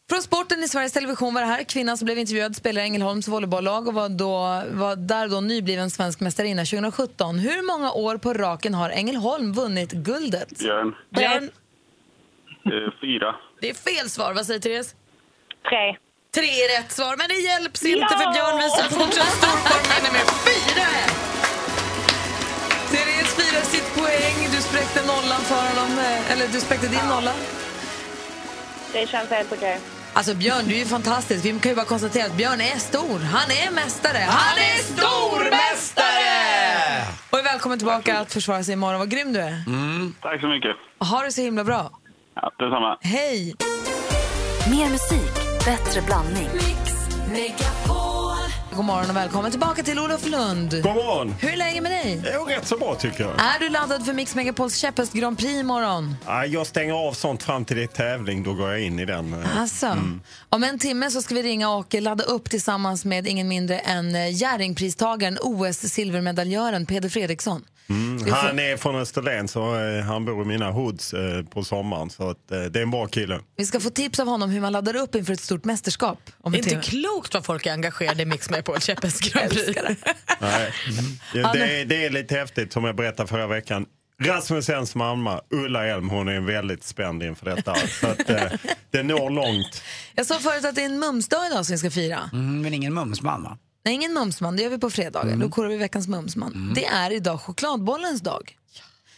Från sporten i Sveriges Television var det här. Kvinnan som blev intervjuad spelar Ängelholms volleybolllag och var, då, var där då nybliven svensk mästarinna 2017. Hur många år på raken har Ängelholm vunnit guldet? Björn. Björn? Eh, fyra. Det är fel svar. Vad säger Therese? Tre. Tre är rätt svar, men det hjälps inte Ja! för Björn visar fortsatt storform med fyra. Therese firar sitt poäng. Du spräckte nollan för honom. eh, Eller du spräckte din nolla. Det känns helt okej. Alltså Björn, du är ju fantastisk. Vi kan ju bara konstatera att Björn är stor. Han är mästare. Han är stormästare! Och är välkommen tillbaka att försvara sig imorgon. Vad grym du är. Tack så mycket. Ha det så himla bra. Ja, detsamma. Hej! Mer musik, bättre blandning. God morgon och välkommen tillbaka till Olof Lund. God morgon. Hur är läget med dig? Är rätt så bra tycker jag. Är du laddad för Mix Megapols käpphäst Grand Prix imorgon? Ja, Jag stänger av sånt fram till det är tävling, då går jag in i den. eh. Alltså, Om en timme så ska vi ringa och ladda upp tillsammans med ingen mindre än eh, Jerringpristagaren, OS-silvermedaljören Peder Fredriksson. Mm. Han är från Österlen så eh, han bor i mina hoods eh, på sommaren så att, eh, det är en bra kille. Vi ska få tips av honom hur man laddar upp inför ett stort mästerskap. Om Det är en inte timme. klokt vad folk är engagerade i Mix med på Käppens Grand Prix. Nej. Ja, det, är, det är lite häftigt som jag berättade förra veckan. Rasmussens mamma, Ulla Elm, hon är väldigt spänd inför detta. Så att, eh, det når långt. Jag sa förut att det är en mumsdag idag som vi ska fira. Mm, men ingen mumsman va? Nej, ingen mumsman. Det gör vi på fredagar. Då korar vi veckans mumsman. Det är idag chokladbollens dag.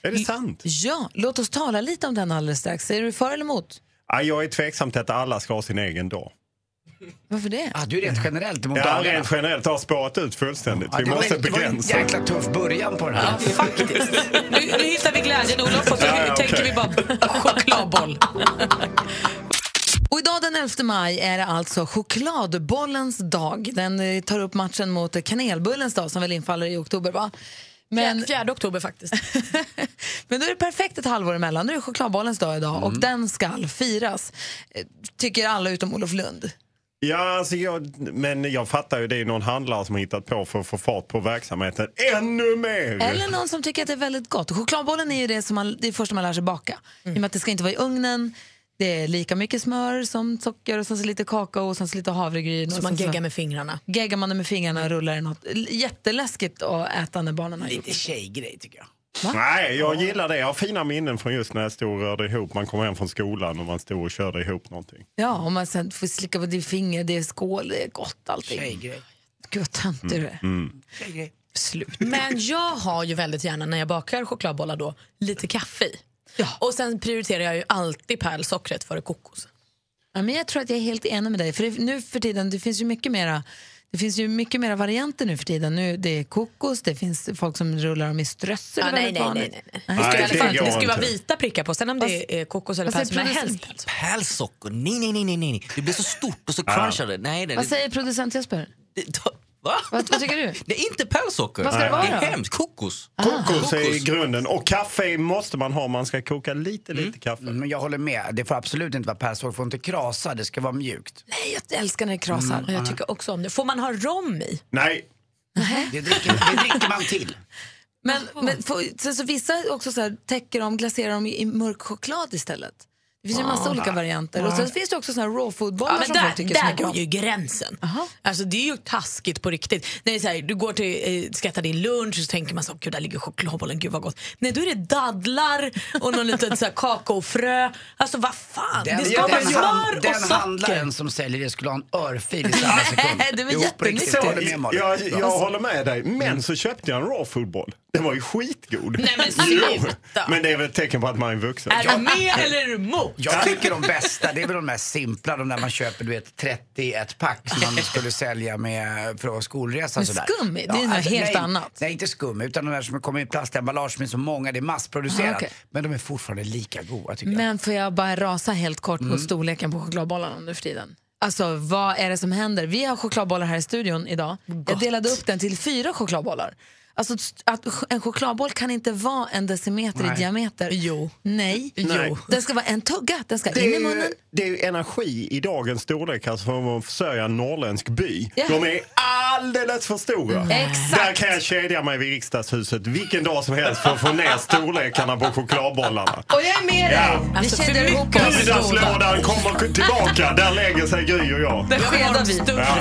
Är det sant? Ja, låt oss tala lite om den alldeles strax. Är du för eller emot? Ja, jag är tveksam till att alla ska ha sin egen dag. Varför det? Ah, du är rent generellt emot Ja, rent generellt har spårat ut fullständigt. Ja, Vi det var- måste det var en begränsa. jäkla tuff början på den här. Nu, nu hittar vi glädjen Olof och så Ja, ja, tänker vi bara chokladboll. Och idag den 11 maj är det alltså chokladbollens dag. Den eh, tar upp matchen mot kanelbullens dag som väl infaller i oktober va? Men, Fjärde oktober faktiskt. men då är det perfekt ett halvår emellan. Nu är det chokladbollens dag idag och den ska firas. Eh, Tycker alla utom Olof Lund. Ja, alltså jag, men jag fattar ju det är någon handlare som har hittat på för att få fart på verksamheten ännu mer. Eller någon som tycker att det är väldigt gott. Chokladbollen är ju det, som man, det första man lär sig baka. I och med att det ska inte vara i ugnen. Det är lika mycket smör som socker och sen så lite kakao och sen så lite havregryn. Så och man geggar med fingrarna. Geggar man det med fingrarna och rullar i något. Jätteläskigt att äta när barnen har gjort. Lite tjejgrej tycker jag. Nej, jag gillar det. Jag har fina minnen från just när jag stod och rörde ihop. Man kom hem från skolan och man stod och körde ihop någonting. Ja, och man sen får slicka på ditt finger, det är skål, det är gott allting. Tjejgrej. Gud vad töntig du är. Mm. Tjejgrej. Slut. Men jag har ju väldigt gärna när jag bakar chokladbollar då lite kaffe i. Och sen prioriterar jag ju alltid pärlsockret före kokos. Ja, men jag tror att jag är helt enig med dig. För det, nu för tiden, det finns ju mycket mera det finns ju mycket mera varianter nu för tiden. Nu, det är kokos, det finns folk som rullar dem i strössel. Ja, nej, nej, nej, nej. Nej. Det ska, Nej, det ska vara vita prickar på. Sen om det är kokos eller päls, men helst päls. Pärlsocker? Nej, nej, nej, nej, nej. Det blir så stort och så crunchar det. Nej, det, Vad säger producent Jesper? Va? Vad, vad tycker du? det är inte pärlsocker. Vad ska det vara det är hemskt. Kokos. Kokos är grunden. Och kaffe måste man ha. Man ska koka lite, lite kaffe. Mm, Men jag håller med. Det får absolut inte vara pärlsocker. Det får inte krasa. Det ska vara mjukt. Nej, jag älskar när det krasar. Och jag tycker också om det. Får man ha rom i? Nej, Det dricker, det dricker man till. Men, men får, så, så vissa också så här, täcker dem, glaserar dem i, i mörk choklad istället. Det finns ju massa olika varianter. Och så finns det också såna här raw food-bollar Ja, men som folk där, tycker så där går ju gränsen. Alltså, det är ju taskigt på riktigt. När det är så här, du går till, eh, ska äta din lunch och så tänker man så, gud där ligger chokladbollen, gud vad gott. Nej, då är det dadlar och någon liten så här, kakaofrö. Alltså vad fan, Den, det ska vara den, smör hand, och den socker. handlaren som säljer det skulle ha en örfil i samma sekund. Det var jättemycket. Jag håller med Malin. jag, jag håller med dig. Men så köpte jag en raw foodboll. Den var ju skitgod. Nej, men sluta. Men det är väl ett tecken på att man är vuxen. Är du med eller är du emot? Jag tycker de bästa, det är väl de mest simpla, de där man köper du vet 30 ett pack som man skulle sälja med för skolresa Med sådär. skum? Det är något helt nej, annat. Nej, inte skum, utan de där som kommer i plastemballage är så många, det är massproducerat. Ah, okej. Men de är fortfarande lika goda tycker jag. Men får jag bara rasa helt kort mot storleken på chokladbollarna nu för tiden? Alltså vad är det som händer? Vi har chokladbollar här i studion idag. Jag delade upp den till fyra chokladbollar. Alltså att en chokladboll kan inte vara en decimeter i Nej. diameter. Jo. Nej. Nej. Den ska vara en tugga, den ska Det in i är, munnen. ju, det är ju energi i dagens storlek alltså för att försörja en norrländsk by. Ja. De är alldeles för stora. Exakt. Där kan jag kedja mig vid riksdagshuset vilken dag som helst för att få ner storlekarna på chokladbollarna. Och jag är med dig! Ja. Vi Alltså, kedjar för ihop oss. Middagslådan kommer tillbaka, där lägger sig Gry och jag. Där skedar vi. Ja.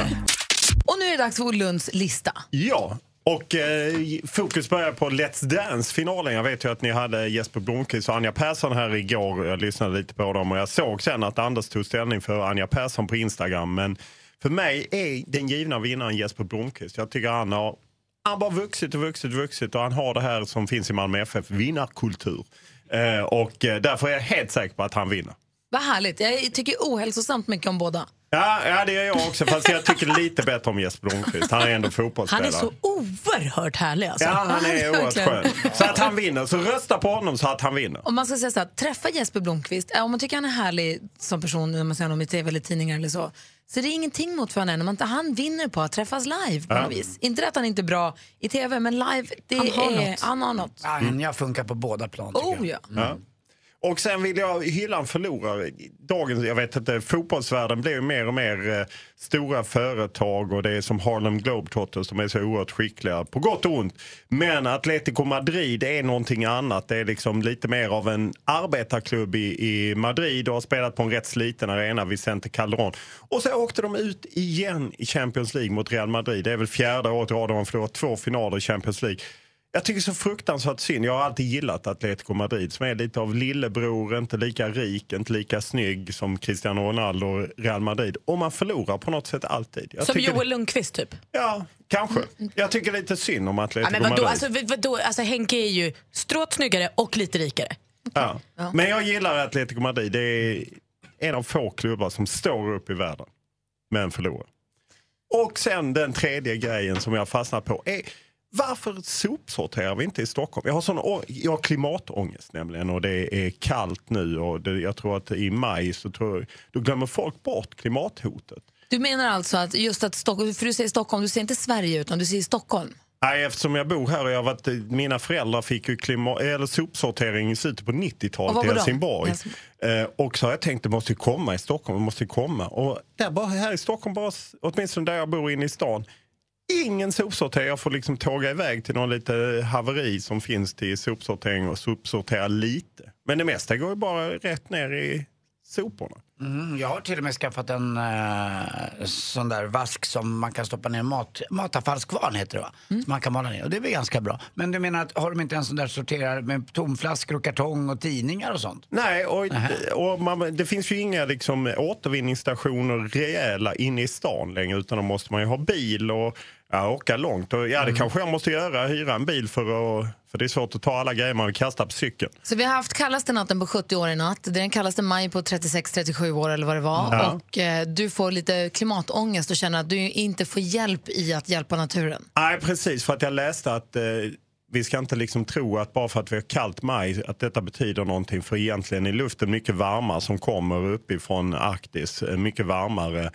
Och nu är det dags för Lunds lista. Ja, och eh, fokus börjar på Let's Dance-finalen. Jag vet ju att ni hade Jesper Blomqvist och Anja Persson här igår. Jag lyssnade lite på dem och jag såg sen att Anders tog ställning för Anja Persson på Instagram. Men för mig är den givna vinnaren Jesper Blomqvist. Jag tycker han har han bara vuxit och vuxit och vuxit och han har det här som finns i Malmö FF, vinnarkultur. Eh, och eh, därför är jag helt säker på att han vinner. Vad härligt. Jag tycker ohälsosamt mycket om båda. Ja, ja, det gör jag också. Fast jag tycker lite bättre om Jesper Blomqvist. Han är ändå Han fotbollsspelare. är så oerhört härlig alltså. Ja, han är oerhört skön. Så att han vinner. Så rösta på honom så att han vinner. Om man ska säga så här, träffa Jesper Blomqvist, eh, om man tycker han är härlig som person när man ser honom i tv eller tidningar eller så, så är det ingenting mot för honom. Man, han vinner på att träffas live på Ja. något vis. Inte att han inte är bra i tv, men live, det Han har är, något. han har något. Anja funkar på båda plan tycker Oh, jag. ja. Ja. Och sen vill jag hylla en förlorare. Dagens, jag vet inte, fotbollsvärlden blir mer och mer eh, stora företag och det är som Harlem Globetrotters, de är så oerhört skickliga på gott och ont. Men Atletico Madrid är någonting annat. Det är liksom lite mer av en arbetarklubb i, i Madrid och har spelat på en rätt sliten arena, Vicente Calderon. Och så åkte de ut igen i Champions League mot Real Madrid. Det är väl fjärde året i rad de har förlorat två finaler i Champions League. Jag tycker så fruktansvärt synd. Jag har alltid gillat Atletico Madrid som är lite av lillebror, inte lika rik, inte lika snygg som Cristiano Ronaldo och Real Madrid. Och man förlorar på något sätt alltid. Jag Som tycker- Joel Lundqvist typ. Ja, kanske. Jag tycker lite synd om Ja, Atletico men vadå, Madrid. alltså, vadå, alltså, Henke är ju stråt snyggare och lite rikare. Ja. Men jag gillar Atletico Madrid. Det är en av få klubbar som står upp i världen, men förlorar. Och sen den tredje grejen som jag fastnar på är varför sopsorterar vi inte i Stockholm? Jag har, sån, jag har klimatångest nämligen och det är kallt nu och det, jag tror att i maj så tror, då glömmer folk bort klimathotet. Du menar alltså att just att Stockholm, för du säger Stockholm, du säger inte Sverige utan du säger Stockholm. Nej, eftersom jag bor här och jag varit, mina föräldrar fick ju klima, eller sopsortering i slutet på Och 90-talet vad i? Helsingborg. Eh, och så har jag tänkt det måste komma i Stockholm, det måste komma. Och där bara, här i Stockholm, bara, åtminstone där jag bor inne i stan, ingen sopsortering. Jag får liksom tåga iväg till någon lite haveri som finns till sopsortering och sopsortera lite. Men det mesta går ju bara rätt ner i soporna. Mm, jag har till och med skaffat en eh, sån där vask som man kan stoppa ner mat, matavfallskvarn heter det va? Som man kan mala ner och det är väl ganska bra. Men du menar att har de inte en sån där sorterar med tomflaskor och kartong och tidningar och sånt? Nej, och, och man, det finns ju inga liksom, återvinningsstationer rejäla inne i stan längre utan då måste man ju ha bil och ja, åka långt. Och, ja, det kanske jag måste göra, hyra en bil för att för det är svårt att ta alla grejer man vill kasta på cykeln. Så vi har haft kallaste natten på 70 år i natt. Det är den kallaste maj på 36-37 år eller vad det var. Ja. Och eh, du får lite klimatångest och känner att du inte får hjälp i att hjälpa naturen. Nej, precis. För att jag läste att eh, vi ska inte liksom tro att bara för att vi har kallt maj att detta betyder någonting. För egentligen är luften mycket varmare som kommer uppifrån Arktis. eh, Mycket varmare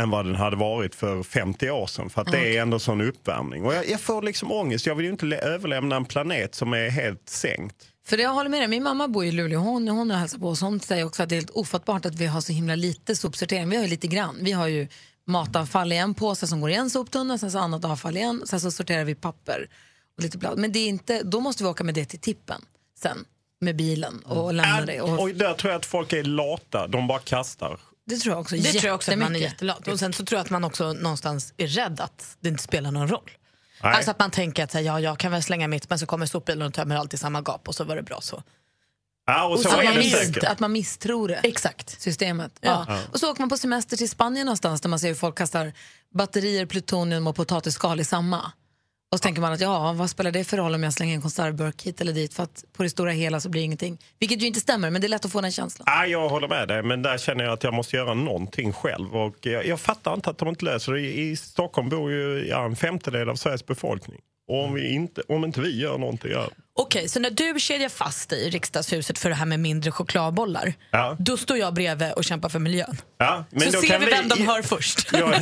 än vad den hade varit för 50 år sedan. För att det är ändå sån uppvärmning. Och jag, jag får liksom ångest. Jag vill ju inte överlämna en planet som är helt sänkt. För det jag håller med dig, min mamma bor i Luleå, hon, hon hälsar på oss. Hon säger också att det är helt ofattbart att vi har så himla lite sopsortering. Vi har ju lite grann. Vi har ju matavfall i en påse som går i en soptunna, sen så annat avfall igen, sen så sorterar vi papper och lite blad. Men det är inte, då måste vi åka med det till tippen sen med bilen och lämna det. Och, Och där tror jag att folk är lata. De bara kastar. Det tror jag också Det tror jag också att man är jättelat. Och sen så tror jag att man också någonstans är rädd att det inte spelar någon roll. Nej. Alltså att man tänker att så här, ja, jag kan väl slänga mitt men så kommer sopbilen och tömmer allt i samma gap och så var det bra så. Ja, och så att, är man det mis- säkert. att man misstror det. Exakt. Systemet. Ja. Ja. Och så åker man på semester till Spanien någonstans där man ser hur folk kastar batterier, plutonium och potatisskal i samma. Och så tänker man att ja, vad spelar det för roll om jag slänger en konservburk hit eller dit för att på det stora hela så blir det ingenting. Vilket ju inte stämmer, men det är lätt att få den känslan. Ja, jag håller med dig, men där känner jag att jag måste göra någonting själv. Och jag, jag fattar inte att de inte löser det. I, I Stockholm bor ju ja, en femtedel av Sveriges befolkning. Och om, vi inte, om inte vi gör någonting, ja. Okej, så när du kedjar fast dig i riksdagshuset för det här med mindre chokladbollar, Ja. då står jag bredvid och kämpar för miljön. Ja, men så då ser kan vi vem de hör först. Jag,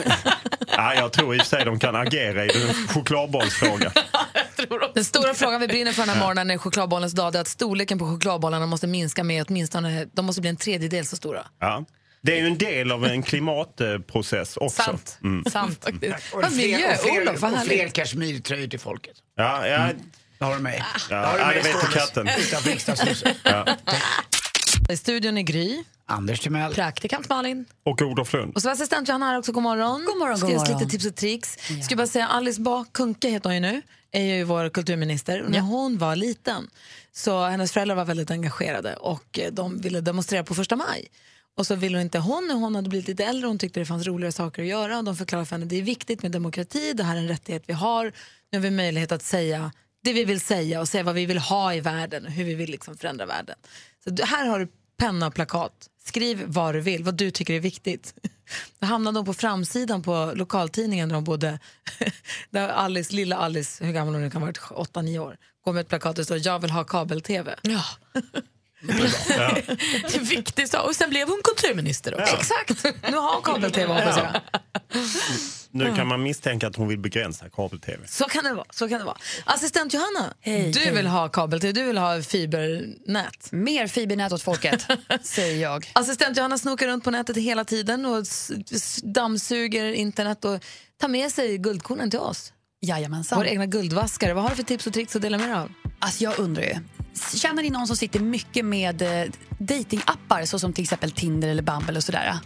ja, jag tror i och för sig de kan agera i den chokladbollsfrågan. Den stora frågan vi brinner för den här morgonen är chokladbollens dag är att storleken på chokladbollarna måste minska med åtminstone, de måste bli en tredjedel så stora. Ja. Det är ju en del av en klimatprocess också. Sant. Mm. Sant. Och Vad fler, miljö, och fler, och fler kashmirtröjor till folket. Ja, ja, Det har du med. Ja, Det har du ja, det vet ståendes katten. Utanför riksdagshuset. ja. I studion är Gry. Anders Timell. Praktikant Malin. Och Olof Lund. Och så assistent Johanna här också, god morgon. God morgon, god morgon. lite tips och tricks. Ska bara säga, Alice Bah Kuhnke heter hon ju nu, är ju vår kulturminister. Och När hon var liten så hennes föräldrar var väldigt engagerade och eh, de ville demonstrera på första maj. Och så ville inte hon, när hon hade blivit lite äldre, hon tyckte det fanns roligare saker att göra och de förklarade för henne det är viktigt med demokrati, det här är en rättighet vi har. Nu har vi möjlighet att säga det vi vill säga och säga vad vi vill ha i världen och hur vi vill liksom förändra världen. Så här har du penna och plakat. Skriv vad du vill, vad du tycker är viktigt. Då hamnade hon på framsidan på lokaltidningen där de bodde. Där Alice, lilla Alice, hur gammal hon nu kan ha varit, 8-9 år, går med ett plakat där det står jag vill ha kabel-tv. Ja. Det är viktigt. Och sen blev hon kulturminister också. Exakt, nu har hon kabel-tv hoppas jag. Nu kan man misstänka att hon vill begränsa kabel-tv. Så kan det vara. Så kan det vara. Assistent Johanna, Hej, du hej. vill ha kabel-tv, du vill ha fibernät. Mer fibernät åt folket, säger jag. Assistent Johanna snokar runt på nätet hela tiden och dammsuger internet och tar med sig guldkornen till oss. Jajamensan. Vår egna guldvaskare. Vad har du för tips och tricks att dela med dig av? Alltså jag undrar ju, Känner ni någon som sitter mycket med eh, datingappar såsom till exempel Tinder eller Bumble och sådär?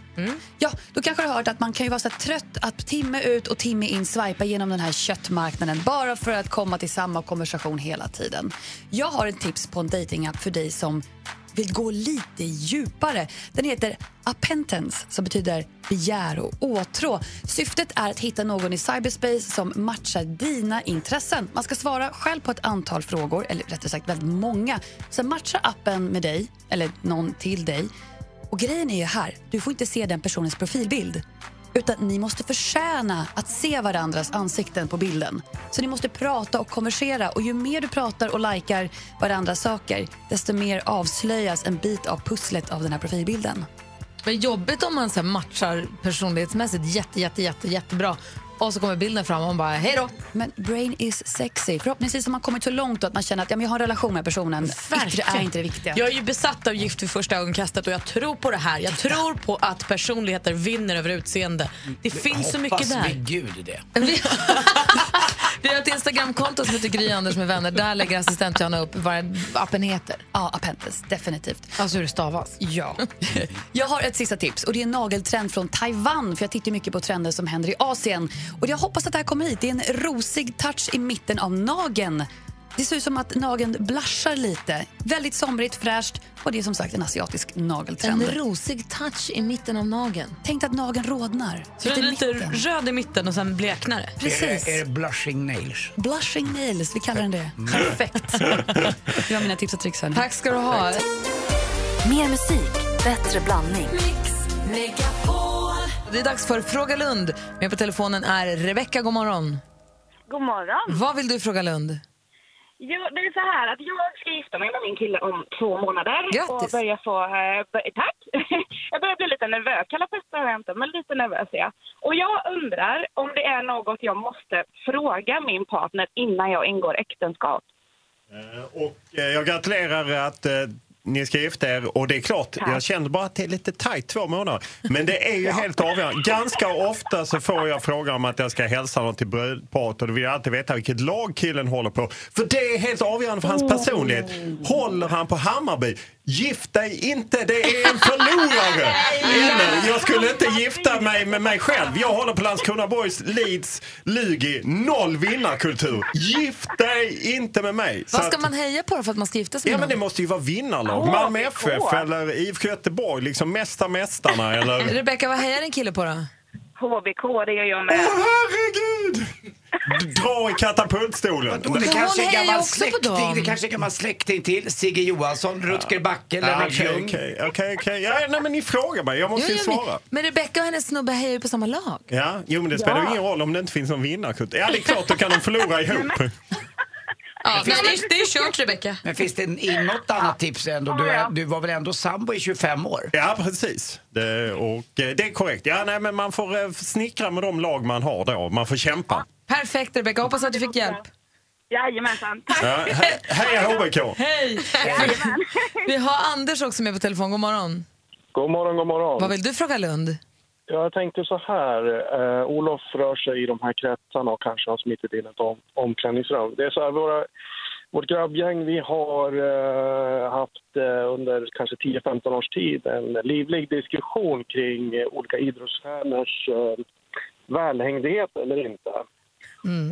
Ja, då kanske du har hört att man kan ju vara så trött att timme ut och timme in swipa genom den här köttmarknaden bara för att komma till samma konversation hela tiden. Jag har ett tips på en datingapp för dig som vill gå lite djupare. Den heter Appentance, som betyder begär och åtrå. Syftet är att hitta någon i cyberspace som matchar dina intressen. Man ska svara själv på ett antal frågor, eller rättare sagt väldigt många. Sen matchar appen med dig, eller någon till dig. Och grejen är ju här, du får inte se den personens profilbild. Utan ni måste förtjäna att se varandras ansikten på bilden. Så ni måste prata och konversera. Och ju mer du pratar och likar varandras saker, desto mer avslöjas en bit av pusslet av den här profilbilden. Men jobbigt om man så matchar personlighetsmässigt jätte, jätte, jätte, jättebra och så kommer bilden fram och man bara hej då. Men brain is sexy. Förhoppningsvis har man kommit så långt att man känner att ja, men jag har en relation med personen. Yttre är inte det viktiga. Jag är ju besatt av Gift vid första ögonkastet och jag tror på det här. Jag tror på att personligheter vinner över utseende. Det finns så mycket Hoppas där. vid gud det. Vi har ett Instagramkonto som heter Gry Anders med vänner. Där lägger assistent Johanna upp vad appen heter. Ja, Appentes, definitivt. Alltså hur det stavas. Ja. Jag har ett sista tips och det är en nageltrend från Taiwan för jag tittar mycket på trender som händer i Asien. Och jag hoppas att det här kommer hit. Det är en rosig touch i mitten av nageln. Det ser ut som att nageln blushar lite. Väldigt somrigt, fräscht och det är som sagt en asiatisk nageltrend. En rosig touch i mitten av nageln. Tänk att nageln rodnar. Så den är lite röd i mitten och sen bleknar det. Precis. Är det, är det blushing nails? Blushing nails, vi kallar den det. Perfekt. Det var mina tips och tricks. hörni. Tack ska du ha. Mer musik, bättre blandning. Det är dags för Fråga Lund. Med på telefonen är Rebecka. God morgon. God morgon. Vad vill du fråga Lund? Jo, det är så här att jag ska gifta mig med min kille om två månader. Grattis. Och börja få, eh, bör, tack! jag börjar bli lite nervös. Kalla pest har jag inte, men lite nervös är jag. Och jag undrar om det är något jag måste fråga min partner innan jag ingår äktenskap. Och eh, jag gratulerar att eh, ni ska gifta er. Och det är klart, jag känner bara att det är lite tajt två månader. Men det är ju helt avgörande. Ganska ofta så får jag frågan om att jag ska hälsa någon till brödparet och då vill jag alltid veta vilket lag killen håller på. För det är helt avgörande för hans personlighet. Håller han på Hammarby? Gift dig inte, det är en förlorare! Eller, jag skulle inte gifta mig med mig själv. Jag håller på Landskrona Boys, Leeds, Lugi. Noll vinnarkultur. Gift dig inte med mig. Så Vad ska att- man heja på för att man ska gifta sig Ja med men det någon? måste ju vara vinnarlag. Åh, Malmö FF eller IFK Göteborg. Liksom mästa mästarna eller... Rebecka, vad hejar din kille på då? HBK, det gör jag med. Åh herregud! Dra i katapultstolen. Och det kanske är gammal också på släkting, dem. det kanske är gammal släkting till. Sigge Johansson, Rutger Backe, Ja, Lennart Okej, Ljung. okej, okej, okej. Ja, nej, men ni frågar mig, jag måste ju men- svara. Men Rebecka och hennes snubbe hejar ju på samma lag. Ja, jo men det spelar ju Ja. ingen roll om det inte finns någon vinnarkultur. Ja, det är klart, då kan de förlora ihop. Ja, men det är- det är kört Rebecka. Men finns det in något annat tips ändå? Du, är, du var väl ändå sambo i 25 år? Ja, precis. Det, och, eh, det är korrekt. Ja, nej, men man får eh, snickra med de lag man har då. Man får kämpa. Perfekt Rebecka, hoppas att du fick hjälp. Jajamensan, tack. Ja, he- heja HBK! Hej! Vi har Anders också med på telefon. God morgon. God morgon, god morgon. Vad vill du fråga Lund? Jag tänkte så här. Eh, Olof rör sig i de här kretsarna och kanske har smittit in ett om, omklädningsrum. Det är så här, våra, vårt grabbgäng, vi har eh, haft eh, under kanske 10-15 års tid en livlig diskussion kring eh, olika idrottsstjärnors eh, välhängdhet eller inte.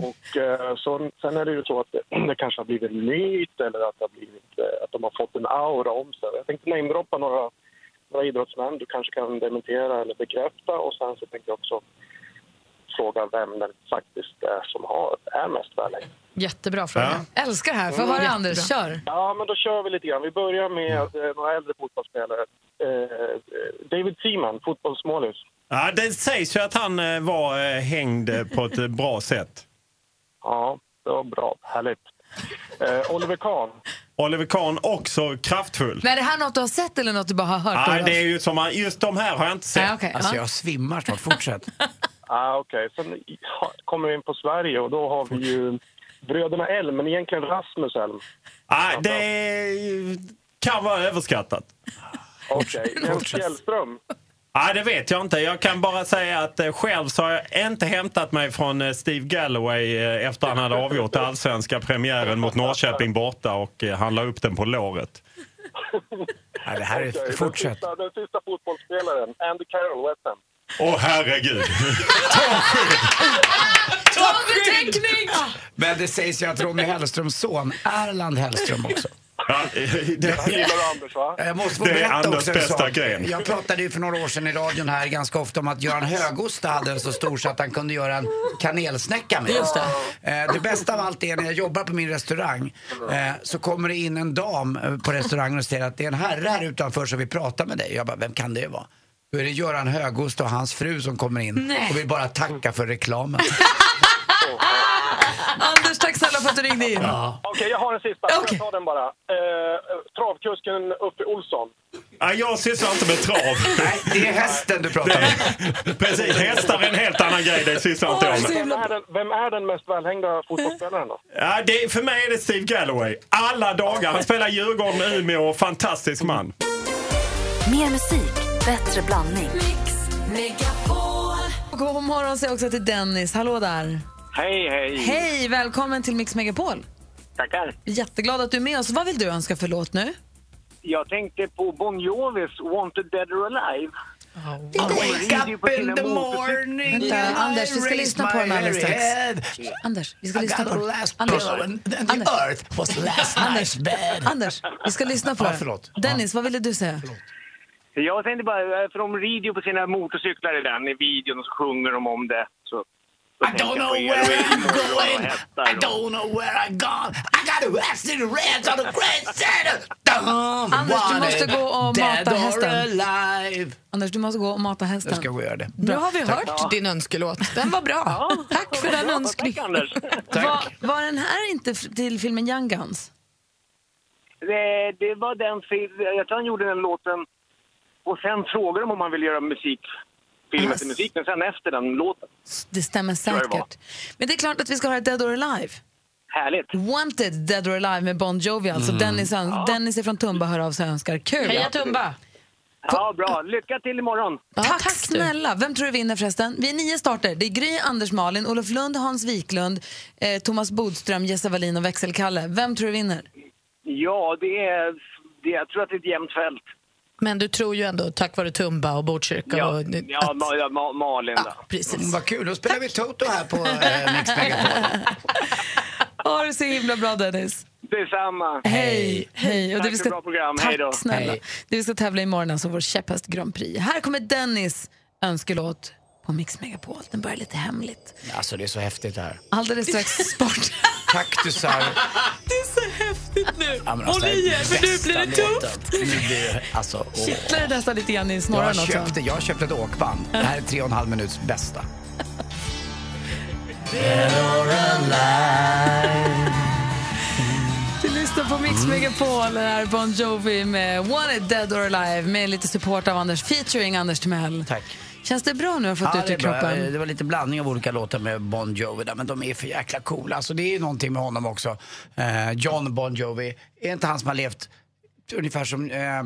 Och eh, så, sen är det ju så att det, det kanske har blivit en myt eller att, det har blivit, eh, att de har fått en aura om sig. Jag tänkte namedroppa några, några idrottsmän. Du kanske kan dementera eller bekräfta. Och sen så tänkte jag också fråga vem den faktiskt är som har, är mest välhängd. Jättebra fråga. Älskar det här. Få Mm, höra jättebra. Anders, kör. Ja, men då kör vi lite grann. Vi börjar med eh, några äldre fotbollsspelare. Eh, David Seaman, fotbollsmålis. Ja, det sägs ju att han eh, var eh, hängd eh, på ett bra sätt. Ja, det var bra. Härligt. Eh, Oliver Kahn. Oliver Kahn också kraftfull. Men är det här något du har sett eller något du bara har hört? Nej, det är ju som, man- just de här har jag inte sett. Nej, okej, Alltså ja. jag svimmar snart, fortsätt. Ah, Okej, sen ja, kommer vi in på Sverige och då har vi ju bröderna Elm, men egentligen Rasmus Elm. Nej, det är- kan vara överskattat. Okej, Jens Fjällström. Nej, det vet jag inte. Jag kan bara säga att eh, själv så har jag inte hämtat mig från eh, Steve Galloway eh, efter han hade avgjort allsvenska premiären mot Norrköping borta och han la upp den på låret. Ja, det här är... Okej, Fortsätt. Den sista, den sista fotbollsspelaren, Andy Carroll, West Ham. Åh herregud! Tavleteckning! Men det sägs ju att Ronny Hellströms son, Erland Hellström också. Ja, det, gillar du Anders va? Jag måste få Det är berätta Anders också bästa gren. Jag pratade ju för några år sedan i radion här ganska ofta om att Göran Högosta hade en så stor så att han kunde göra en kanelsnäcka med. Just Eh, det bästa av allt är när jag jobbar på min restaurang eh, så kommer det in en dam eh, på restaurangen och säger att det är en herre här utanför som vill prata med dig. Jag bara, vem kan det vara? Då är det Göran Högost och hans fru som kommer in Nej. och vill bara tacka för reklamen. För att du ringde in. Okej, jag har en sista. Får Jag tar den bara. Eh, travkusken Uffe Olsson. Ja, jag sysslar inte med trav. Nej, det är hästen du pratar om. Precis, hästar är en helt annan grej. Det sysslar inte jag med. Vem är, den, vem är den mest välhängda fotbollsspelaren då? Ja, det, för mig är det Steve Galloway. Alla dagar. Han spelar Djurgården, Umeå. Fantastisk man. Mer musik, bättre blandning. God morgon säger jag också till Dennis. Hallå där. Hej, hej. Hej, välkommen till Mix Megapol. Tackar. Jätteglad att du är med oss. Vad vill du önska för låt nu? Jag tänkte på Bon Jovis Wanted Dead or Alive. Wake up in the morning Vänta, and Anders, vi ska lyssna på den alldeles strax. Anders, vi ska lyssna på den. Anders, Anders. earth was last Anders, night's bed. Anders, vi ska lyssna på den. Dennis, vad ville du säga? Jag tänkte bara, för de rider ju på sina motorcyklar i den, i videon, och så sjunger de om det. Så I don't know er where I'm going. I don't know where I'm gone. I got a accident red on the great center. Anders, du måste gå och dead mata or hästen. alive. Anders, du måste gå och mata hästen. Jag ska gå och göra det. Nu har vi hört Ja. din önskelåt. Den var bra. Tack för den önskningen. Tack, Anders. Var, var den här inte till filmen Young Guns? det, det var den Jag tror han gjorde den låten och sen frågade de om han ville göra musik, filmen till musik, men sen efter den låten. Det stämmer det säkert. Men det är klart att vi ska ha Dead or Alive. Härligt. Wanted, Dead or Alive med Bon Jovi. Alltså Dennis, ön- Dennis är från Tumba hör av sig och önskar. Kul! Heja Tumba! Ja, bra. Lycka till imorgon. Ja, tack, tack du. snälla. Vem tror du vinner förresten? Vi är nio starter. Det är Gry, Anders Malin, Olof Lund, Hans Wiklund, eh, Thomas Bodström, Jesse Wallin och Växelkalle. Vem tror du vinner? Ja, det är, det, jag tror att det är ett jämnt fält. Men du tror ju ändå, tack vare Tumba och Botkyrka Ja, och... ja, Ma, ja Ma, Malin då. Precis. Mm, Vad kul, då spelar vi Toto här på eh, Mix Megapol. Ha det så himla bra Dennis. Detsamma. Hej! Hej. Tack för bra program. Tack Hej då. snälla. Hej. Det vi ska tävla imorgon alltså vår käpphäst Grand Prix. Här kommer Dennis önskelåt på Mix Megapol. Den börjar lite hemligt. Alltså det är så häftigt det här. Alldeles strax sport. Kaktusar. Det är så häftigt nu! Ja, men Håll alltså, i er, för nu blir det tufft! låten. Nu blir det, alltså, åh. Kittlar det nästan lite grann i Jag snorren har, också. köpt, jag har köpt ett åkband. Det här är tre och en halv minuts bästa. Du lyssnar på Mix Megapol. Det här är Bon Jovi med Wanted Dead or Alive med lite support av Anders, featuring Anders Timell. Tack. Känns det bra nu att har fått ut det, i är bra. kroppen? det var lite blandning av olika låtar med Bon Jovi där, men de är för jäkla coola. Alltså, det är ju någonting med honom också. Eh, John Bon Jovi. Är inte han som har levt ungefär som, eh,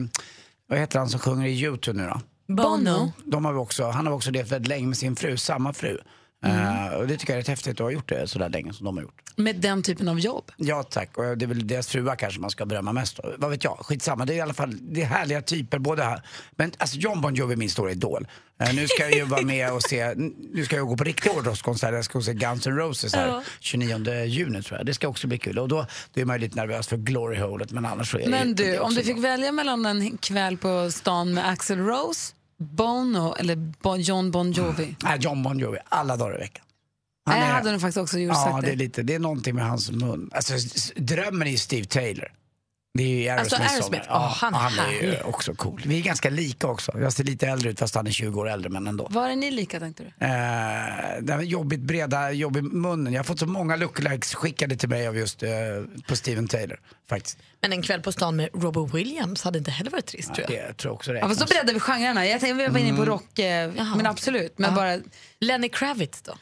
vad heter han som sjunger i YouTube nu då? Bono. De har också, han har också levt väldigt länge med sin fru, samma fru. Eh, och det tycker jag är rätt häftigt att ha gjort det så där länge som de har gjort. Med den typen av jobb? Ja tack, och det är väl deras fruar kanske man ska berömma mest. då. Vad vet jag, skitsamma. Det är i alla fall det är härliga typer både här. Men alltså John Bon Jovi är min stora idol. Eh, nu ska jag ju vara med och se, nu ska jag gå på riktiga hårdrockskonserter. Jag ska se Guns N' Roses här Ja. 29 juni tror jag. Det ska också bli kul. Och då, då är man ju lite nervös för Glory Holet men annars så är det Men det du, är om du fick bra. välja mellan en kväll på stan med Axl Rose, Bono eller bon, John Bon Jovi? Nej, John Bon Jovi, alla dagar i veckan. Nej, jag hade nog faktiskt också gjort Ja, sagt det är det. lite, det är någonting med hans mun. Alltså, drömmen är Steve Taylor. Det är ju Alltså, Aerosmiths Aerosmith, åh, han är han är ju också cool. Vi är ganska lika också. Jag ser lite äldre ut fast han är 20 år äldre men ändå. Var är ni lika tänkte du? Eh, det här jobbigt breda, jobbig munnen. Jag har fått så många lookalikes skickade till mig av just eh, på Steven Taylor faktiskt. Men en kväll på stan med Robert Williams hade inte heller varit trist tror jag. Det tror jag också Ja, fast då breddar vi genrerna. Jag tänkte vi var inne på Mm. rock, eh, men absolut. Men Ja. bara, Lenny Kravitz då?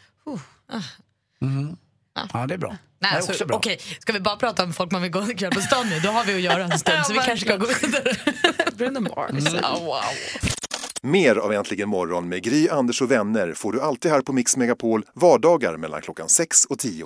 Mm. Ja, det är bra. Nej, det är alltså, också bra. Okej, ska vi bara prata om folk man vill gå kväll på stan med? Då har vi att göra en stund, Ja, så vi kanske ska gå vidare. Bruno Mars. Mm. Ja, wow. Mer av Äntligen morgon med Gry, Anders och vänner får du alltid här på Mix Megapol vardagar mellan klockan 6 och 10.